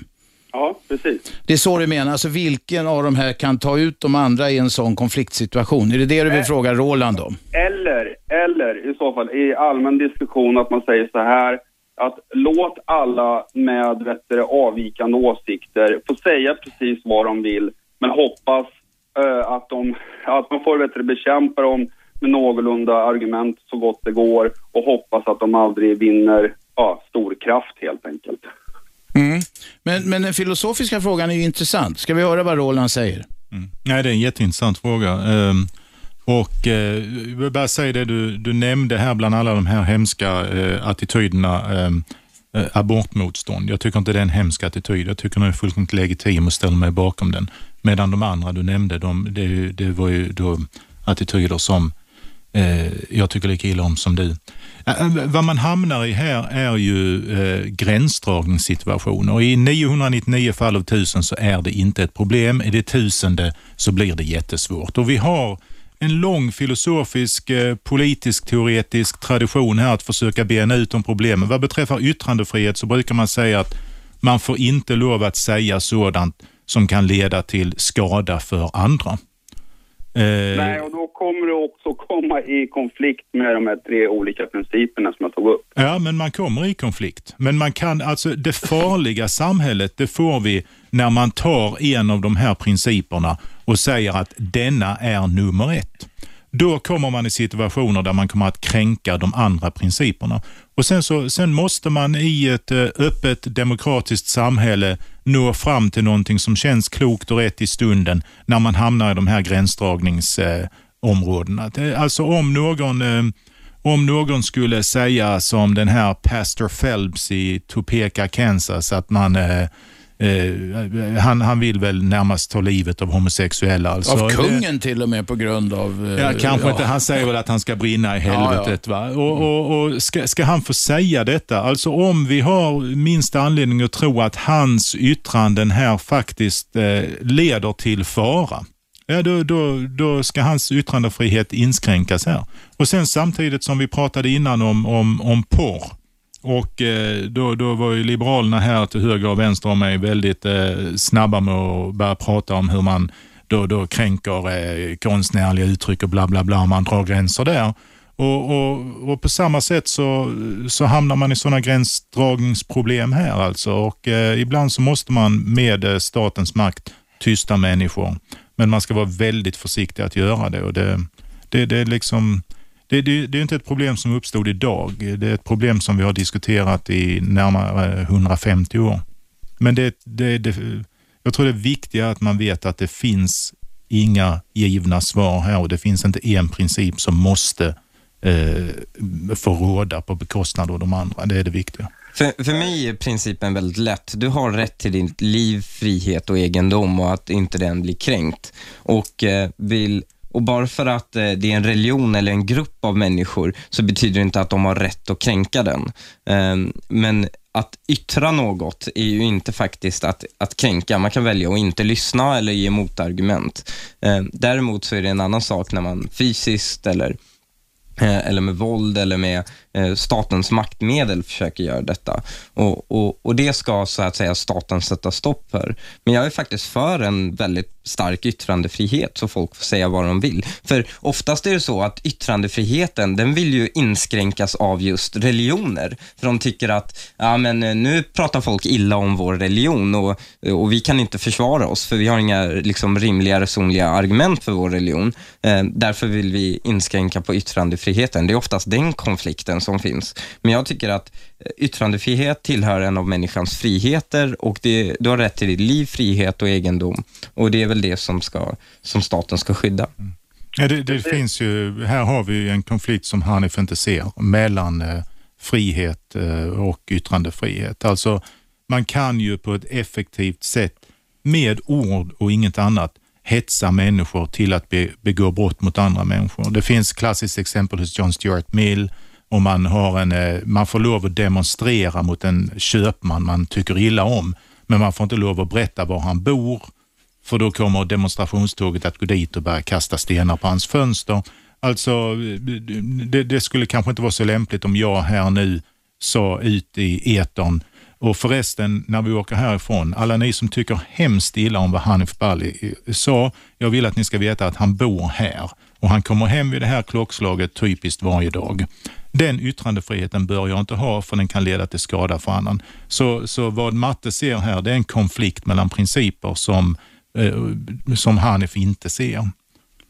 Ja, precis. Det är så du menar, alltså vilken av de här kan ta ut de andra i en sån konfliktsituation? Är det det du vill fråga Roland om? Eller, eller i så fall i allmän diskussion att man säger så här att låt alla med vet du, avvikande åsikter få säga precis vad de vill men hoppas eh, att, de, att man får vet du, bekämpa dem med någorlunda argument så gott det går och hoppas att de aldrig vinner ja, stor kraft helt enkelt. Mm. Men, men den filosofiska frågan är ju intressant. Ska vi höra vad Roland säger? Nej, det är en jätteintressant fråga. Ehm, och eh, jag vill bara säga det du, du nämnde här bland alla de här hemska eh, attityderna, eh, eh, abortmotstånd. Jag tycker inte det är en hemsk attityd. Jag tycker den är fullkomligt legitim och ställer mig bakom den. Medan de andra du nämnde, de, det, det var ju då attityder som eh, jag tycker lika illa om som du. Eh, eh vad man hamnar i här är ju eh, gränsdragningssituationer. I 999 fall av 1000 så är det inte ett problem. I det tusende så blir det jättesvårt. Och vi har en lång filosofisk, eh, politisk, teoretisk tradition här att försöka bena ut de problemen. Vad beträffar yttrandefrihet så brukar man säga att man får inte lov att säga sådant som kan leda till skada för andra. Eh, Nej, och då kommer det också komma i konflikt med de här tre olika principerna som jag tog upp. Ja, men man kommer i konflikt. Men man kan, alltså det farliga samhället, det får vi när man tar en av de här principerna och säger att denna är nummer ett. Då kommer man i situationer där man kommer att kränka de andra principerna. Och Sen, så, sen måste man i ett eh, öppet demokratiskt samhälle nå fram till någonting som känns klokt och rätt i stunden när man hamnar i de här gränsdragningsområdena. Alltså om någon eh, om någon skulle säga som den här Pastor Phelps i Topeka, Kansas, att man eh, eh, han, han vill väl närmast ta livet av homosexuella. Alltså, Av kungen till och med på grund av... eh, Ja, kanske inte. Han säger väl att han ska brinna i helvetet. Va? Och, och, och ska, ska han få säga detta? Alltså om vi har minsta anledning att tro att hans yttranden här faktiskt eh, leder till fara. Ja, då, då, då ska hans yttrandefrihet inskränkas här. Och sen samtidigt som vi pratade innan om, om, om porr. Och eh, då, då var ju Liberalerna här till höger och vänster om mig väldigt eh, snabba med att börja prata om hur man då, då kränker eh, konstnärliga uttryck och bla bla bla, man drar gränser där. Och, och, och på samma sätt så, så hamnar man i sådana gränsdragningsproblem här alltså. Och eh, ibland så måste man med eh, statens makt tysta människor. Men man ska vara väldigt försiktig att göra det. Och det, det, det är liksom... Det, det, det är inte ett problem som uppstod idag. Det är ett problem som vi har diskuterat i närmare 150 år. Men det, det, det, jag tror det viktiga är att man vet att det finns inga givna svar här och det finns inte en princip som måste eh, få råda på bekostnad av de andra. Det är det viktiga. För, för mig är principen väldigt lätt. Du har rätt till ditt liv, frihet och egendom och att inte den blir kränkt. Och, eh, vill, och bara för att eh, det är en religion eller en grupp av människor så betyder det inte att de har rätt att kränka den. Eh, men att yttra något är ju inte faktiskt att, att kränka. Man kan välja att inte lyssna eller ge motargument. Eh, däremot så är det en annan sak när man fysiskt eller Eh, eller med våld eller med Eh, statens maktmedel försöker göra detta. Och, och, och det ska så att säga staten sätta stopp för. Men jag är faktiskt för en väldigt stark yttrandefrihet så folk får säga vad de vill. För oftast är det så att yttrandefriheten, den vill ju inskränkas av just religioner. För de tycker att, ja men eh, nu pratar folk illa om vår religion och, och vi kan inte försvara oss för vi har inga liksom, rimliga, resonliga argument för vår religion. Eh, därför vill vi inskränka på yttrandefriheten. Det är oftast den konflikten som finns. Men jag tycker att eh, yttrandefrihet tillhör en av människans friheter och det, du har rätt till ditt liv, frihet och egendom. Och det är väl det som, ska, som staten ska skydda. Mm. Ja, det, det finns ju, här har vi en konflikt som Hanif inte ser mellan eh, frihet eh, och yttrandefrihet. Alltså, man kan ju på ett effektivt sätt med ord och inget annat hetsa människor till att be, begå brott mot andra människor. Det finns klassiskt exempel hos John Stuart Mill och man, har en, eh, man får lov att demonstrera mot en köpman man tycker illa om, men man får inte lov att berätta var han bor, för då kommer demonstrationståget att gå dit och börja kasta stenar på hans fönster. Alltså, det, det skulle kanske inte vara så lämpligt om jag här nu sa ut i etern och förresten, när vi åker härifrån, alla ni som tycker hemskt illa om vad Hanif Bali eh, sa, jag vill att ni ska veta att han bor här och han kommer hem vid det här klockslaget typiskt varje dag. Den yttrandefriheten bör jag inte ha för den kan leda till skada för annan. Så, så vad Matte ser här, det är en konflikt mellan principer som, eh, som Hanif inte ser.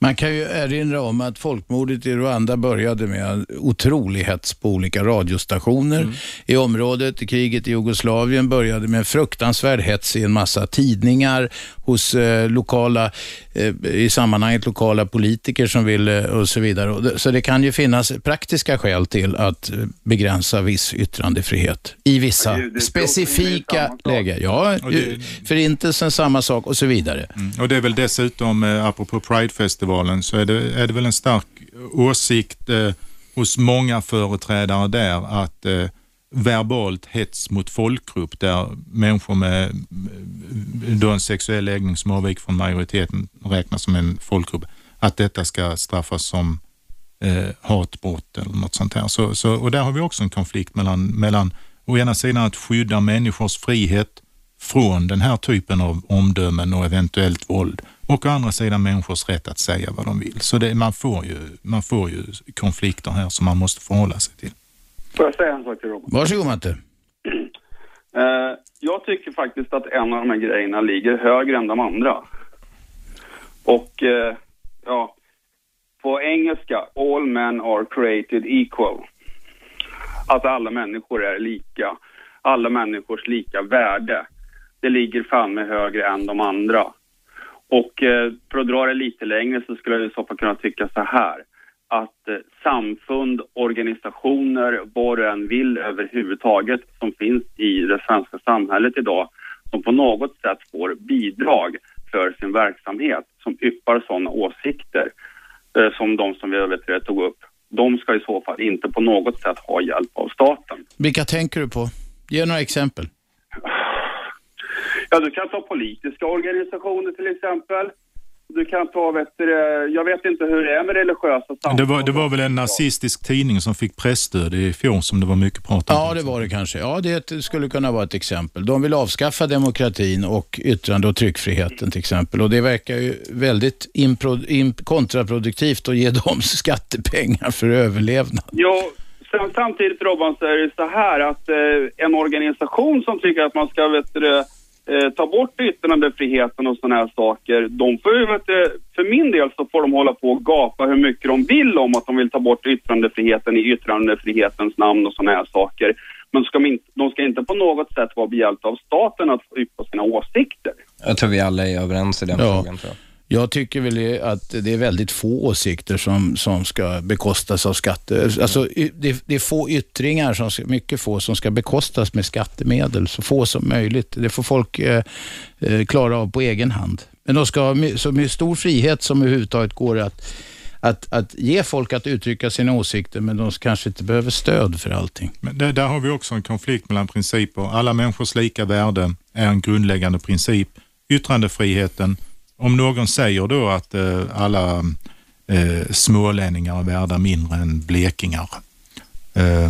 Man kan ju erinra om att folkmordet i Rwanda började med en otrolig hets på olika radiostationer mm. i området. Kriget i Jugoslavien började med en fruktansvärd hets i en massa tidningar hos eh, lokala, eh, i sammanhanget lokala politiker som ville och så vidare. Så det kan ju finnas praktiska skäl till att eh, begränsa viss yttrandefrihet i vissa det, det specifika lägen. Ja, det, förintelsen samma sak och så vidare. Mm. Och det är väl dessutom, eh, apropå Pridefestivalen, så är det, är det väl en stark åsikt eh, hos många företrädare där att eh, verbalt hets mot folkgrupp där människor med eh, då en sexuell läggning som avviker från majoriteten räknas som en folkgrupp, att detta ska straffas som eh, hatbrott eller något sånt här. Så, så, och där har vi också en konflikt mellan, mellan å ena sidan att skydda människors frihet från den här typen av omdömen och eventuellt våld och å andra sidan människors rätt att säga vad de vill. Så det, man, får ju, man får ju konflikter här som man måste förhålla sig till. Får jag säga en sak till Robert? Varsågod Matte. Uh, jag tycker faktiskt att en av de här grejerna ligger högre än de andra. Och uh, ja, på engelska, all men are created equal. Att alla människor är lika. Alla människors lika värde. Det ligger fan med högre än de andra. Och eh, för att dra det lite längre så skulle jag i så fall kunna tycka så här att eh, samfund, organisationer, vad du än vill överhuvudtaget som finns i det svenska samhället idag som på något sätt får bidrag för sin verksamhet som yppar sådana åsikter eh, som de som vi vet, tog upp. De ska i så fall inte på något sätt ha hjälp av staten. Vilka tänker du på? Ge några exempel. Ja, du kan ta politiska organisationer till exempel. Du kan ta, vet du, jag vet inte hur det är med religiösa samfund. Det var, det var väl en nazistisk tidning som fick pressstöd i fjol som det var mycket prat om? Ja, det var det kanske. Ja, det skulle kunna vara ett exempel. De vill avskaffa demokratin och yttrande och tryckfriheten till exempel. Och det verkar ju väldigt impro, imp, kontraproduktivt att ge dem skattepengar för överlevnad. Ja, sen, samtidigt Robban så är det så här att eh, en organisation som tycker att man ska, vet du, eh, ta bort yttrandefriheten och sådana här saker, de får ju, vet du, för min del så får de hålla på och gapa hur mycket de vill om att de vill ta bort yttrandefriheten i yttrandefrihetens namn och sådana här saker. Men ska de, inte, de ska inte på något sätt vara behjälpta av staten att få yppa sina åsikter. Jag tror vi alla är överens i den ja. frågan. Tror jag. Jag tycker väl att det är väldigt få åsikter som, som ska bekostas av skatter. Alltså, det, det är få yttringar, som, mycket få, som ska bekostas med skattemedel. Så få som möjligt. Det får folk eh, eh klara av på egen hand. Men de ska ha så med stor frihet som överhuvudtaget går att, att, att ge folk att uttrycka sina åsikter, men de kanske inte behöver stöd för allting. Men där, där har vi också en konflikt mellan principer. Alla människors lika värde är en grundläggande princip. Yttrandefriheten om någon säger då att eh, alla eh, smålänningar är värda mindre än blekingar, Eh,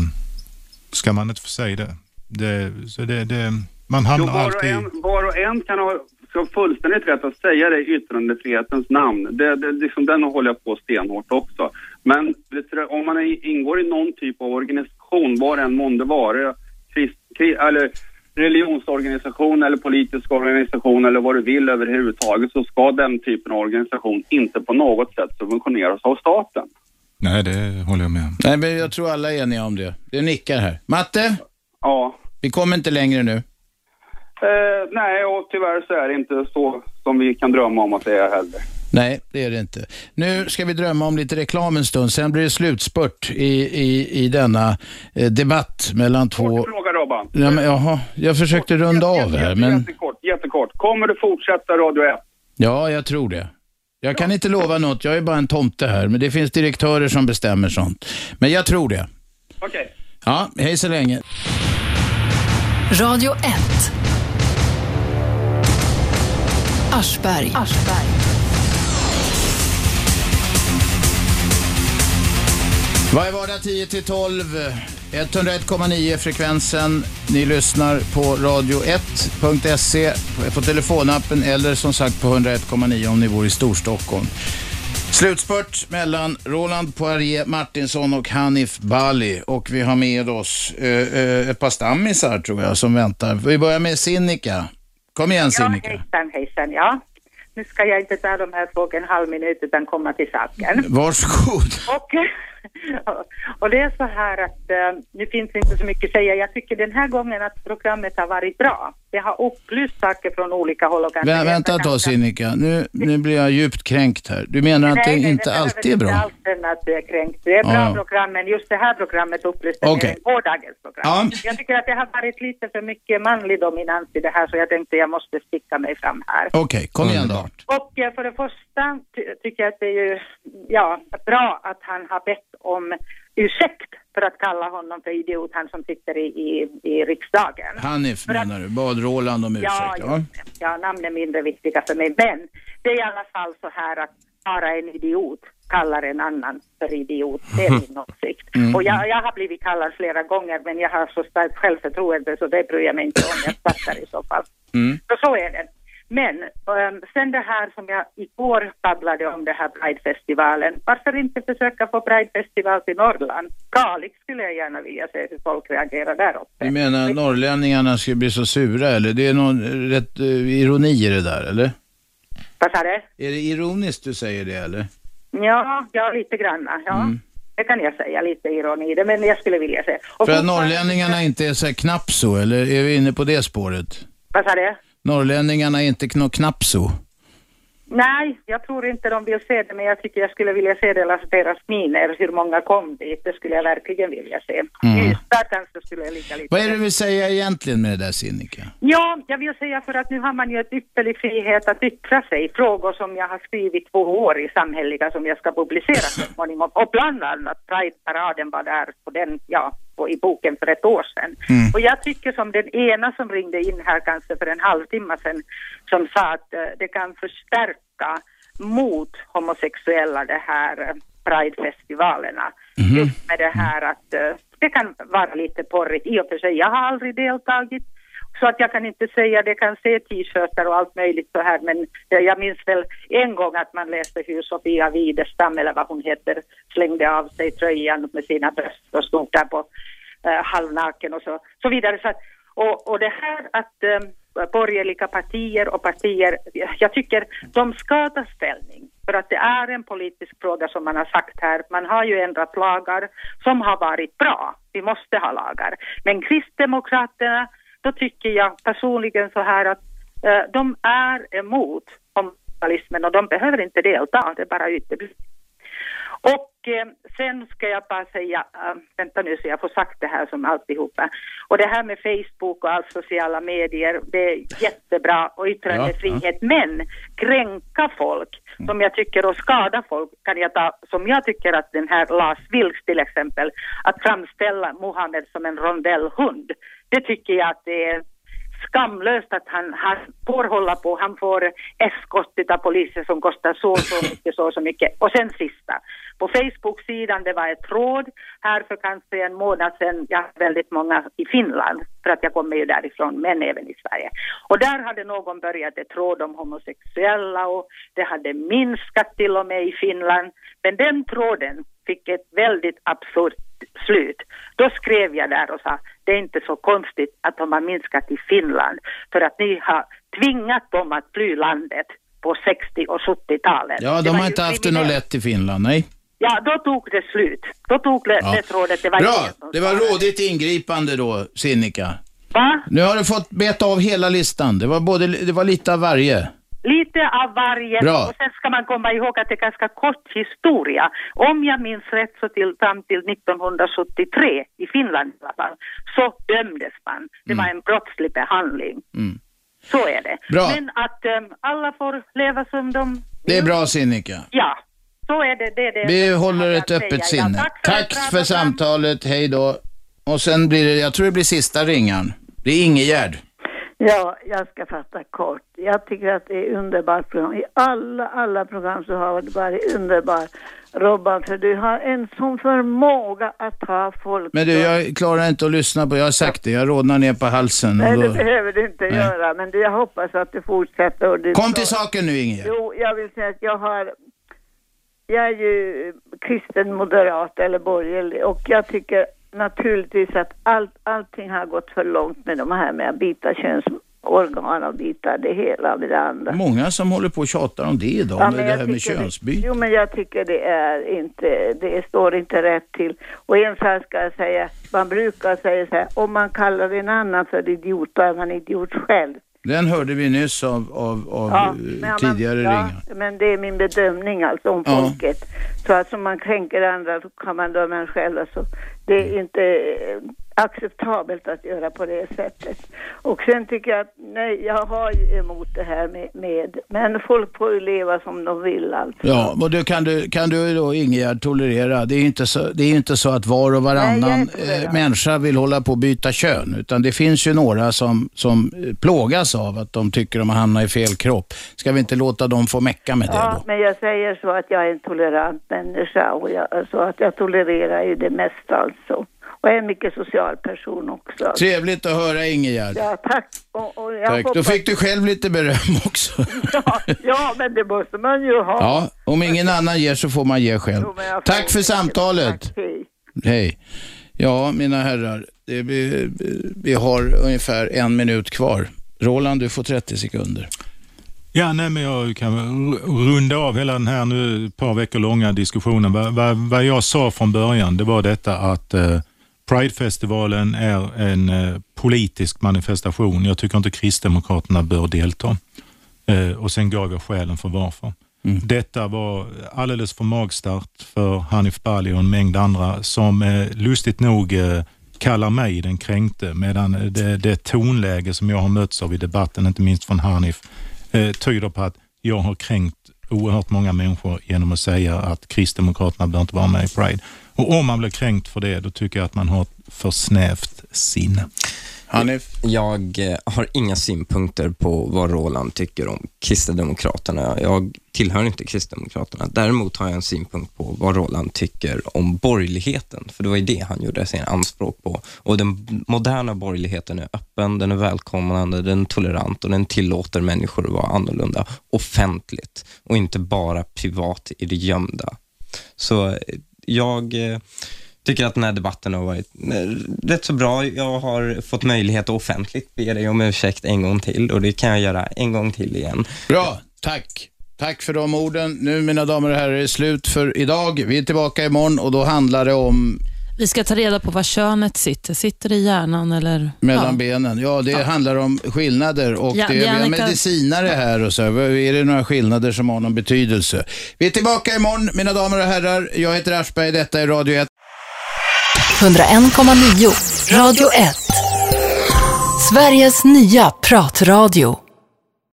ska man inte få säga det? det, så det, det man Jo, hamnar var, och alltid... en, var och en kan ha ska fullständigt rätt att säga det i yttrandefrihetens namn. Det, det, liksom, den håller jag på stenhårt också. Men du, om man ingår i någon typ av organisation, var än månde vara, krist, kri, eller religionsorganisation eller politisk organisation eller vad du vill överhuvudtaget, så ska den typen av organisation inte på något sätt subventioneras av staten. Nej, det håller jag med om. Nej, men jag tror alla är eniga om det. Det nickar här. Matte? Ja. Vi kommer inte längre nu. Eh, nej, och tyvärr så är det inte så som vi kan drömma om att det är heller. Nej, det är det inte. Nu ska vi drömma om lite reklam en stund. Sen blir det slutspurt i, i, i denna eh, debatt mellan två... Fråga Robban. Ja, men, jaha, jag försökte runda av här, men Jättekort, jättekort. Kommer du fortsätta Radio 1? ja, jag tror det. Jag kan inte lova något, jag är bara en tomte här, men det finns direktörer som bestämmer sånt. Men jag tror det. Okej. Ja, hej så länge. Radio 1. Aschberg. Varje vardag 10 till 12, 101,9 frekvensen. Ni lyssnar på radio1.se på telefonappen eller som sagt på 101,9 om ni bor i Storstockholm. Slutspurt mellan Roland Poirier Martinsson och Hanif Bali och vi har med oss eh, eh, ett par stammisar tror jag som väntar. Vi börjar med Sinikka. Kom igen Sinikka. Hejsan, hejsan, ja. Nu ska jag inte ta de här två och en halv minut utan komma till saken. Varsågod. Och, och det är så här att eh, nu finns inte så mycket att säga. Jag tycker den här gången att programmet har varit bra. Det har upplyst saker från olika håll och kanske Vä vänta ett tag Sinikka, nu, nu blir jag djupt kränkt här. Du menar att det Nej, nej, inte behöver alltid är inte bra? alls känna att du är kränkt. Det är bra Ja, program, men just det här programmet upplyste Okej. mer än gårdagens program. Ja. Jag tycker att det har varit lite för mycket manlig dominans i det här, så jag tänkte jag måste sticka mig fram här. Okej, kom igen då. Och eh, för det första ty- tycker jag att det är ju ja, bra att han har bett om ursäkt för att kalla honom för idiot, han som sitter i, i, i riksdagen. Hanif menar du? Bad Roland om ursäkt? Ja, Ja. Ja, namn är mindre viktiga för mig, men det är i alla fall så här att bara en idiot kallar en annan för idiot. Det är min åsikt. Mm. Och jag, jag har blivit kallad flera gånger, men jag har så starkt självförtroende så det bryr jag mig inte om. Jag startar i så fall. Mm. Så så är det. Men ehm, sen det här som jag igår babblade om, det här Pridefestivalen. Varför inte försöka få Pridefestival till Norrland? Kalix skulle jag gärna vilja se hur folk reagerar där uppe. Du menar norrlänningarna skulle bli så sura eller? Det är någon rätt uh, ironi i det där eller? Vad sa du? Är det ironiskt du säger det eller? Ja, ja lite grann. Ja. Mm. Det kan jag säga, lite ironi i det, men jag skulle vilja säga. Och För att norrlänningarna inte är så här knappt så, eller är vi inne på det spåret? Vad sa du? Norrlänningarna är inte knappt så. Nej, jag tror inte de vill se det, men jag tycker jag skulle vilja se deras, deras miner, hur många kom dit. Det skulle jag verkligen vilja se. Mm. Ystad kanske skulle jag lika lite. Vad är det du vill säga egentligen med det där Sinikka? Ja, jag vill säga för att nu har man ju ett ypperlig frihet att yttra sig. Frågor som jag har skrivit två år i Samhälleliga som jag ska publicera så småningom. Och bland annat Pride-paraden var där på den, ja, på, i boken för ett år sedan. Och jag tycker som den ena som ringde in här kanske för en halvtimme sedan som sa att eh, det kan förstärka mot homosexuella det här eh, Pride-festivalerna. Just med det här att eh, det kan vara lite porrigt. I och för sig, jag har aldrig deltagit. Så att jag kan inte säga, det kan se t-shirtar och allt möjligt så här, men jag minns väl en gång att man läste hur Sofia Widestam, eller vad hon heter, slängde av sig tröjan med sina bröst och stod där på eh, halvnaken och så, så vidare. Så att, och, och det här att eh, borgerliga partier och partier, jag tycker de ska ta ställning. För att det är en politisk fråga som man har sagt här. Man har ju ändrat lagar som har varit bra. Vi måste ha lagar. Men Kristdemokraterna, då tycker jag personligen så här att eh, de är emot homosexualismen och de behöver inte delta. Det är bara uteblir. Och eh, sen ska jag bara säga, äh, vänta nu så jag får sagt det här som alltihopa. Och det här med Facebook och allt sociala medier, det är jättebra och yttrandefrihet. Men kränka folk, som jag tycker, och skada folk, kan jag ta, som jag tycker att den här Lars Vilks till exempel, att framställa Mohammed som en rondellhund. Det tycker jag att det är skamlöst att han, han får hålla på, han får eskortet av poliser som kostar så och så mycket, så och så mycket. Och sen sista, på Facebook-sidan det var ett tråd här för kanske en månad sedan, jag har väldigt många i Finland, för att jag kommer ju därifrån, men även i Sverige. Och där hade någon börjat ett tråd om homosexuella och det hade minskat till och med i Finland. Men den tråden fick ett väldigt absurt slut. Då skrev jag där och sa, det är inte så konstigt att de har minskat i Finland, för att ni har tvingat dem att fly landet på 60 och 70-talet. Ja, de har inte haft det något lätt i Finland, nej. Ja, då tog det slut. Då tog det, Ja. det trådet, det var Bra, det var rådigt ingripande då, Sinikka. Va? Nu har du fått beta av hela listan. Det var, både, det var lite av varje. Lite av varje. Bra. Och sen ska man komma ihåg att det är ganska kort historia. Om jag minns rätt så till, fram till 1973, i Finland i alla fall, så dömdes man. Det var en brottslig behandling. Mm. Så är det. Bra. Men att em, alla får leva som de... Det är bra, Sinikka. Ja, så är det. det, är det Vi håller ett öppet säga. Ja, sinne. tack för Tack att för samtalet, hej då. Och sen blir det, jag tror det blir sista ringaren. Det är Ingegärd. Ja, jag ska fatta kort. Jag tycker att det är underbart program. I alla, alla program så har det varit underbart. Robban, för du har en sån förmåga att ta folk. Men du, jag klarar inte att lyssna på, jag har sagt det, jag rodnar ner på halsen. Nej, Och det då... behöver du inte Nej. göra, men det, jag hoppas att du fortsätter. Och du Kom till saken nu, Ingegärd. Jo, jag vill säga att jag har... Jag är ju kristen moderat eller borgerlig och jag tycker naturligtvis att allt, allting har gått för långt med de här med att byta könsorgan och byta det hela med det andra. Många som håller på och tjatar om det idag, Ja, med det här med könsbyte. Jo, men jag tycker det är inte, det står inte rätt till. Och en sak ska jag säga, man brukar säga så här, om man kallar en annan för idiot, då är man idiot själv. Den hörde vi nyss av, av, av Ja, eh, men- tidigare men, ringar. ja, men det är min bedömning alltså om Ja. folket. Så att om man kränker andra så kan man döma en själv. Alltså, det är inte eh, acceptabelt att göra på det sättet. Och sen tycker jag att, nej, jag har ju emot det här med, med men folk får ju leva som de vill alltså. Ja, och det kan du, kan du då Ingegärd tolerera. Det är ju inte så, det är inte så att var och varannan eh, människa vill hålla på att byta kön, utan det finns ju några som, som eh, plågas av att de tycker de har hamnat i fel kropp. Ska vi inte låta dem få mecka med det Ja, då? men jag säger så att jag är en tolerant människa och jag, så att jag tolererar ju det mesta alltså. Och jag är en mycket social person också. Trevligt att höra Ingegärd. Ja, tack. Och, och jag Tack. Då hoppas- fick du själv lite beröm också. Ja, men det måste man ju ha. Ja, om ingen annan ger så får man ge själv. Jo, Tack för samtalet. Hej. Hej. Ja, mina herrar, det, vi, vi har ungefär en minut kvar. Roland, du får 30 sekunder. Ja, nej, men jag kan runda av hela den här nu ett par veckor långa diskussionen. Vad, vad, vad jag sa från början, det var detta att eh, Pridefestivalen är en eh, politisk manifestation. Jag tycker inte Kristdemokraterna bör delta. Eh, och sen gav jag skälen för varför. Detta var alldeles för magstarkt för Hanif Bali och en mängd andra som eh, lustigt nog kallar mig den kränkte medan det, det tonläge som jag har mötts av i debatten, inte minst från Hanif, tyder på att jag har kränkt oerhört många människor genom att säga att Kristdemokraterna bör inte vara med i Pride. Och om man blir kränkt för det, då tycker jag att man har ett för snävt sinne. Hanif? Jag eh, har inga synpunkter på vad Roland tycker om Kristdemokraterna. Jag tillhör inte Kristdemokraterna. Däremot har jag en synpunkt på vad Roland tycker om borgerligheten, för det var ju det han gjorde sin anspråk på. Och den moderna borgerligheten är öppen, den är välkomnande, den är tolerant och den tillåter människor att vara annorlunda offentligt och inte bara privat i det gömda. Så eh, jag eh, tycker att den här debatten har varit eh, rätt så bra. Jag har fått möjlighet att offentligt be dig om ursäkt en gång till och det kan jag göra en gång till igen. Bra, tack. Tack för de orden. Nu mina damer och herrar är det slut för idag. Vi är tillbaka imorgon och då handlar det om vi ska ta reda på var könet sitter. Sitter det i hjärnan eller? mellan ja. benen. Ja, det handlar om skillnader och Ja, det, vi har medicinare här och så. Är det några skillnader som har någon betydelse? Vi är tillbaka imorgon mina damer och herrar. Jag heter Aschberg, detta är Radio 1. 101,9 Radio 1. Sveriges nya pratradio.